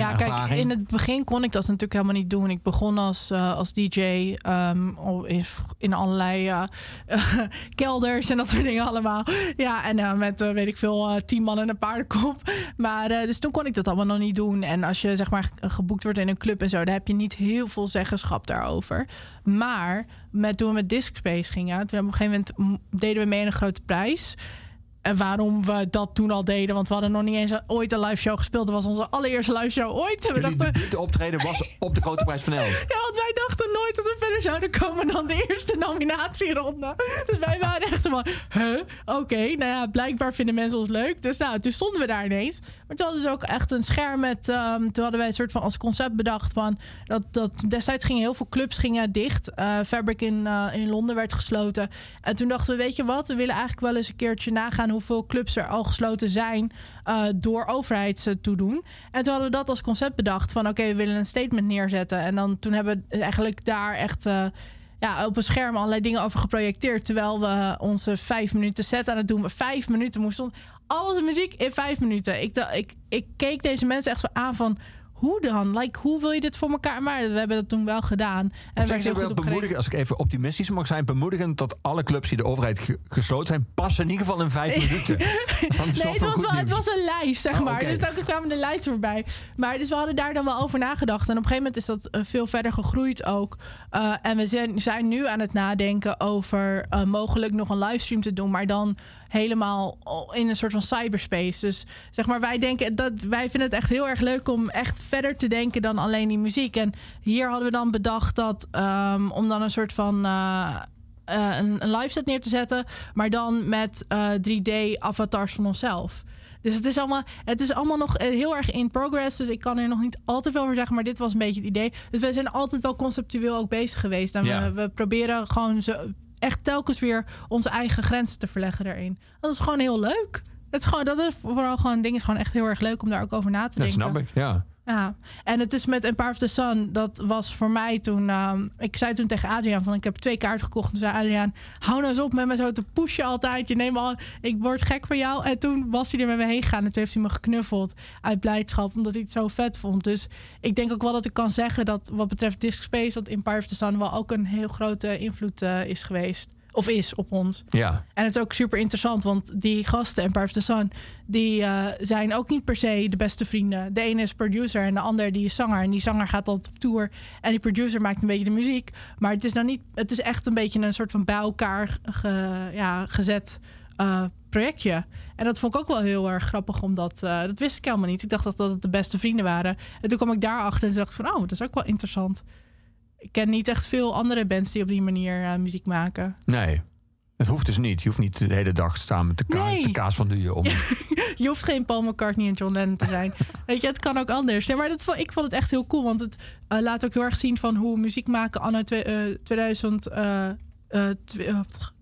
Ja, kijk, in het begin kon ik dat natuurlijk helemaal niet doen. Ik begon als, eh, als DJ ehm, al in, in allerlei eh, kelders en dat soort dingen allemaal. Ja, en eh, met, weet ik veel, tien man en een paardenkop. Maar dus toen kon ik dat allemaal nog niet doen. En als je zeg maar ge- geboekt wordt in een club en zo, dan heb je niet heel veel zeggenschap daarover. Maar met, toen we met Discspace gingen, toen op een gegeven moment deden we mee in een grote prijs. En waarom we dat toen al deden, want we hadden nog niet eens ooit een live show gespeeld. Dat was onze allereerste live show ooit. En we dachten, debuut optreden was op de Grote Prijs van Elf. ja, want wij dachten nooit dat we verder zouden komen dan de eerste nominatieronde. Dus wij waren echt zo van, huh? Oké, nou ja, blijkbaar vinden mensen ons leuk. Dus nou, toen stonden we daar ineens. Maar toen hadden ze ook echt een scherm met... ehm, toen hadden wij een soort van als concept bedacht van... Dat, dat destijds gingen heel veel clubs gingen dicht. Eh, Fabric in, eh, in Londen werd gesloten. En toen dachten we, weet je wat? We willen eigenlijk wel eens een keertje nagaan... hoeveel clubs er al gesloten zijn eh, door overheidstoedoen. En toen hadden we dat als concept bedacht van... oké, we willen een statement neerzetten. En dan toen hebben we eigenlijk daar echt... eh, ja, op een scherm allerlei dingen over geprojecteerd. Terwijl we onze vijf minuten set aan het doen. Vijf minuten moesten. Al onze muziek in vijf minuten. Ik, ik, ik keek deze mensen echt zo aan van. Hoe dan? Like, hoe wil je dit voor elkaar? Maar we hebben dat toen wel gedaan. En Zeg ze wel goed op gereageerd. bemoedigen, als ik even optimistisch mag zijn, bemoedigend dat alle clubs die de overheid ge- gesloten zijn, passen in ieder geval in vijf minuten. Dan Nee, het was, wel, het was een lijst, zeg Oh, maar. Dus daar kwamen de lijsten voorbij. Maar dus we hadden daar dan wel over nagedacht. En op een gegeven moment is dat eh, veel verder gegroeid ook. Uh, en we zijn, zijn nu aan het nadenken over uh, mogelijk nog een livestream te doen. Maar dan helemaal in een soort van cyberspace. Dus zeg maar, wij denken dat wij vinden het echt heel erg leuk om echt verder te denken dan alleen die muziek. En hier hadden we dan bedacht dat um, om dan een soort van. Uh, een, een live set neer te zetten, maar dan met uh, 3D-avatars van onszelf. Dus het is, allemaal, het is allemaal nog heel erg in progress. Dus ik kan er nog niet al te veel over zeggen. Maar dit was een beetje het idee. Dus wij zijn altijd wel conceptueel ook bezig geweest. En ja. we, we, proberen gewoon zo, echt telkens weer onze eigen grenzen te verleggen daarin. Dat is gewoon heel leuk. Het is gewoon, dat is vooral gewoon, ding is gewoon echt heel erg leuk om daar ook over na te denken. Dat snap ik, ja. Ja, en het is met Empire of the Sun. Dat was voor mij toen... Um, ik zei toen tegen Adriaan van... ik heb twee kaarten gekocht. Toen zei Adriaan... hou nou eens op met me zo te pushen altijd. Je neemt al... Ik word gek van jou. En toen was hij er met me heen gegaan. En toen heeft hij me geknuffeld uit blijdschap. Omdat hij het zo vet vond. Dus ik denk ook wel dat ik kan zeggen... dat wat betreft Disc Space... dat Empire of the Sun wel ook een heel grote invloed uh, is geweest. Of is op ons. Ja. En het is ook super interessant, want die gasten, Empire of the Sun, die uh, zijn ook niet per se de beste vrienden. De ene is producer en de ander die is zanger. En die zanger gaat altijd op tour. En die producer maakt een beetje de muziek. Maar het is nou niet, het is echt een beetje een soort van bij elkaar ge, ja, gezet uh, projectje. En dat vond ik ook wel heel erg grappig, omdat eh, dat wist ik helemaal niet. Ik dacht dat dat het de beste vrienden waren. En toen kwam ik daarachter en dacht van, oh, dat is ook wel interessant. Ik ken niet echt veel andere bands die op die manier eh, muziek maken. Nee. Het hoeft dus niet. Je hoeft niet de hele dag staan met de, ka Nee. de kaas van Duye om. Je hoeft geen Paul McCartney en John Lennon te zijn. Weet je, het kan ook anders. Nee, maar dat, ik vond het echt heel cool. Want het eh, laat ook heel erg zien van hoe muziek maken anno twe- eh, 2000, tw-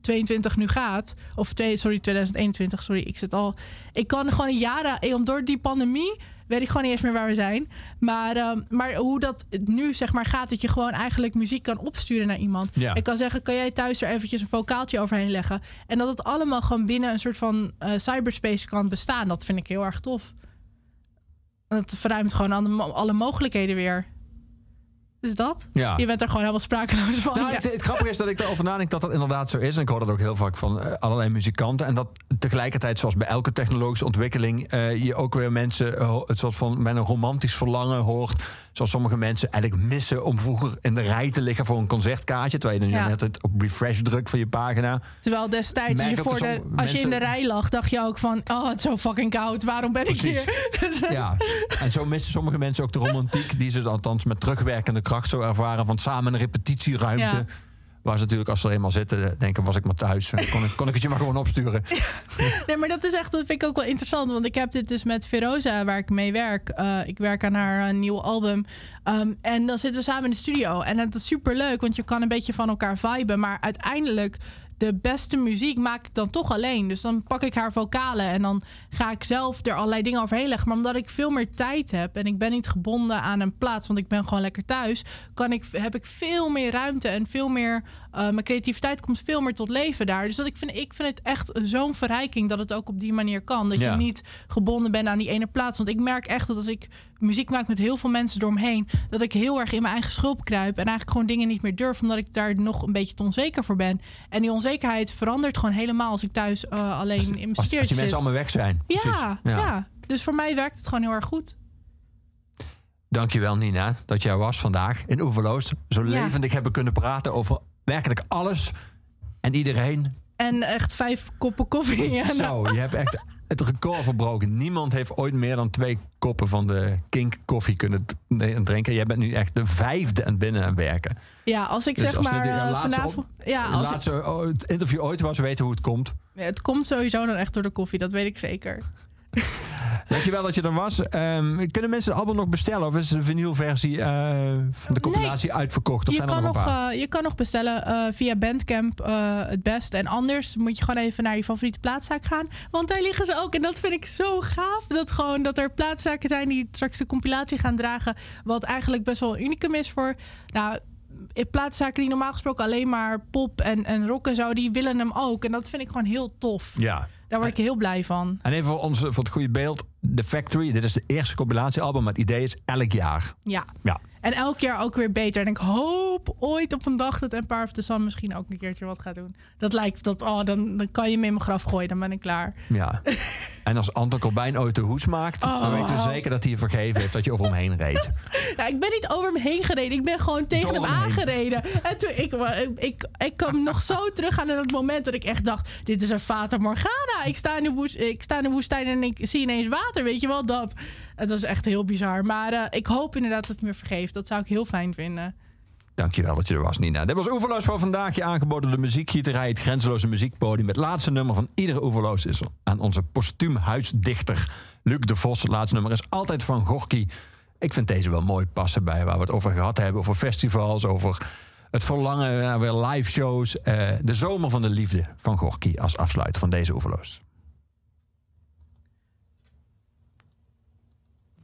22 nu gaat. Of twee, sorry, 2021. Sorry, ik zit al... Ik kan gewoon jaren... eh, Door die pandemie weet ik gewoon niet eens meer waar we zijn. Maar, ehm, maar hoe dat nu zeg maar gaat... dat je gewoon eigenlijk muziek kan opsturen naar iemand. Ja. Ik kan zeggen, kan jij thuis er eventjes een vocaaltje overheen leggen? En dat het allemaal gewoon binnen een soort van eh, cyberspace kan bestaan. Dat vind ik heel erg tof. Het verruimt gewoon alle mogelijkheden weer. Dus dat? Ja. Je bent er gewoon helemaal sprakeloos van. Nou, Ja. het, het grappige is dat ik erover nadenk dat dat inderdaad zo is. En ik hoor dat ook heel vaak van eh, allerlei muzikanten. En dat tegelijkertijd, zoals bij elke technologische ontwikkeling, eh, je ook weer mensen eh, het soort van met een romantisch verlangen hoort. Zoals sommige mensen eigenlijk missen om vroeger in de rij te liggen voor een concertkaartje. Terwijl je dan Ja. net het op refresh drukt van je pagina. Terwijl destijds, je, voor de, als je in de rij lag, dacht je ook van... Oh, het is zo fucking koud. Waarom ben ik hier? Ja, en zo missen sommige mensen ook de romantiek die ze althans met terugwerkende kracht zo ervaren van samen een repetitieruimte. Ja. Waar ze natuurlijk als ze er eenmaal zitten denken, was ik maar thuis. Kon ik, kon ik het je maar gewoon opsturen. Nee, maar dat is echt, dat vind ik ook wel interessant. Want ik heb dit dus met Veroza, waar ik mee werk. Eh, ik werk aan haar eh, nieuwe album. Ehm, en dan zitten we samen in de studio. En het is super leuk, want je kan een beetje van elkaar viben. Maar uiteindelijk, de beste muziek maak ik dan toch alleen. Dus dan pak ik haar vocalen en dan ga ik zelf er allerlei dingen overheen leggen. Maar omdat ik veel meer tijd heb en ik ben niet gebonden aan een plaats, want ik ben gewoon lekker thuis, kan ik, heb ik veel meer ruimte en veel meer. Eh, mijn creativiteit komt veel meer tot leven daar. Dus dat ik, vind, ik vind het echt zo'n verrijking dat het ook op die manier kan. Dat Ja. je niet gebonden bent aan die ene plaats. Want ik merk echt dat als ik muziek maak met heel veel mensen eromheen, dat ik heel erg in mijn eigen schulp kruip en eigenlijk gewoon dingen niet meer durf, omdat ik daar nog een beetje te onzeker voor ben. En die onzekerheid verandert gewoon helemaal als ik thuis eh, alleen in mijn Als, als die mensen allemaal weg zijn. Ja, ja. Dus voor mij werkt het gewoon heel erg goed. Dankjewel Nina dat jij was vandaag in Oeverloos. Zo Ja. levendig hebben kunnen praten over werkelijk alles en iedereen. En echt vijf koppen koffie. Ja, nou, Zo, je hebt echt het record verbroken. Niemand heeft ooit meer dan twee koppen van de Kink koffie kunnen drinken. Jij bent nu echt de vijfde aan het binnen aan werken. ja, als ik Dus zeg als maar eh, laatste vanavond... op- Ja, als ik- laatste oh, het interview ooit was, weten hoe het komt. Ja, het komt sowieso dan echt door de koffie, dat weet ik zeker. Dankjewel dat je er was. Ehm, kunnen mensen het album nog bestellen? Of is de vinylversie eh, van de compilatie uitverkocht? Of Je zijn er kan, nog een nog, paar? eh, je kan nog bestellen eh, via Bandcamp het beste. En anders moet je gewoon even naar je favoriete plaatszaak gaan. Want daar liggen ze ook. En dat vind ik zo gaaf. Dat, gewoon, dat er plaatszaken zijn die straks de compilatie gaan dragen. Wat eigenlijk best wel een unicum is voor... Nou, plaatszaken die normaal gesproken alleen maar pop en, en rock en zo... die willen hem ook. En dat vind ik gewoon heel tof. Ja. Daar word ik heel blij van. En even voor, ons, voor het goede beeld. The Factory, dit is de eerste compilatiealbum. Maar het idee is elk jaar. Ja. Ja. En elk jaar ook weer beter. En ik hoop ooit op een dag dat Empire of the Sun misschien ook een keertje wat gaat doen. Dat lijkt dat, oh, dan, dan kan je me in mijn graf gooien, dan ben ik klaar. Ja. en als Anton Corbijn ooit de hoes maakt, dan Oh. weten we zeker dat hij je vergeven heeft dat je over hem heen reed. Nou, ik ben niet over hem heen gereden. Ik ben gewoon tegen Door hem aangereden. En toen, ik, ik, ik, ik kwam nog zo terug aan het moment dat ik echt dacht... dit is een Fata Morgana. Ik sta, in de woest, ik sta in de woestijn en ik zie ineens water. Weet je wel, dat. Het was echt heel bizar. Maar eh, ik hoop inderdaad dat hij me vergeeft. Dat zou ik heel fijn vinden. Dankjewel dat je er was, Nina. Dit was Oeverloos voor vandaag. Je aangeboden de muziekgieterij, het grenzeloze muziekpodium. Het laatste nummer van iedere Oeverloos is aan onze postuumhuisdichter Luc de Vos. Het laatste nummer is altijd van Gorky. Ik vind deze wel mooi passen bij waar we het over gehad hebben. Over festivals, over het verlangen naar weer live shows. Eh, de zomer van de liefde van Gorky als afsluit van deze Oeverloos. Ik ben blij dat je hier bent, na die lange tijd. We kunnen eens praten over al wat ons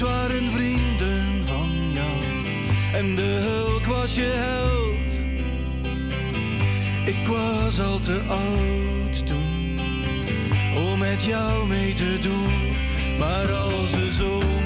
Ouders waren vrienden van jou en de hulk was je held. Ik was al te oud toen om met jou mee te doen, maar als ze zo.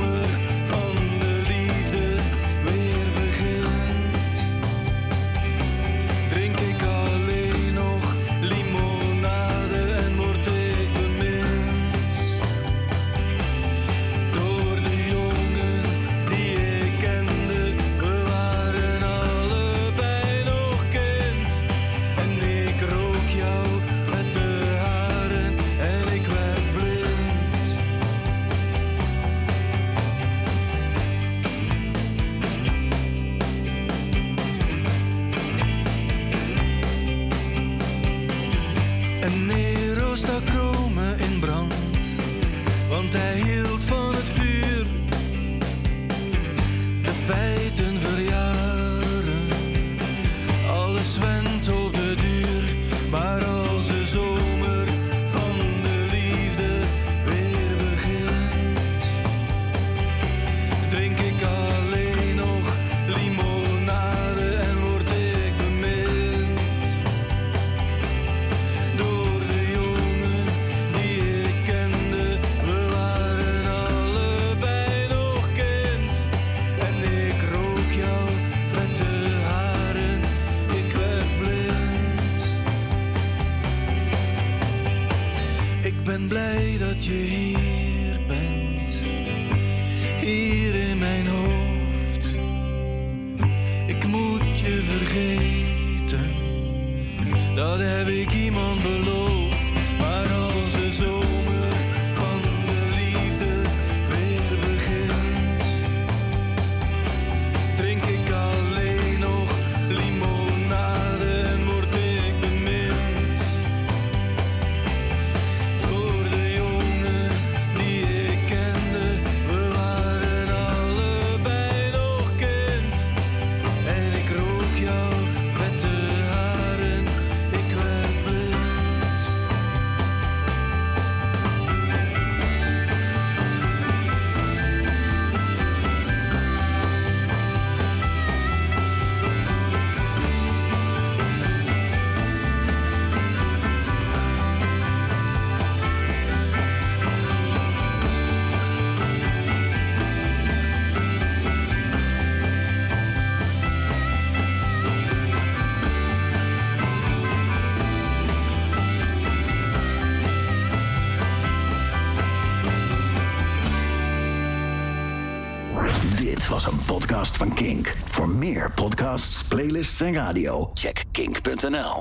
Zing Audio. Check kink.nl.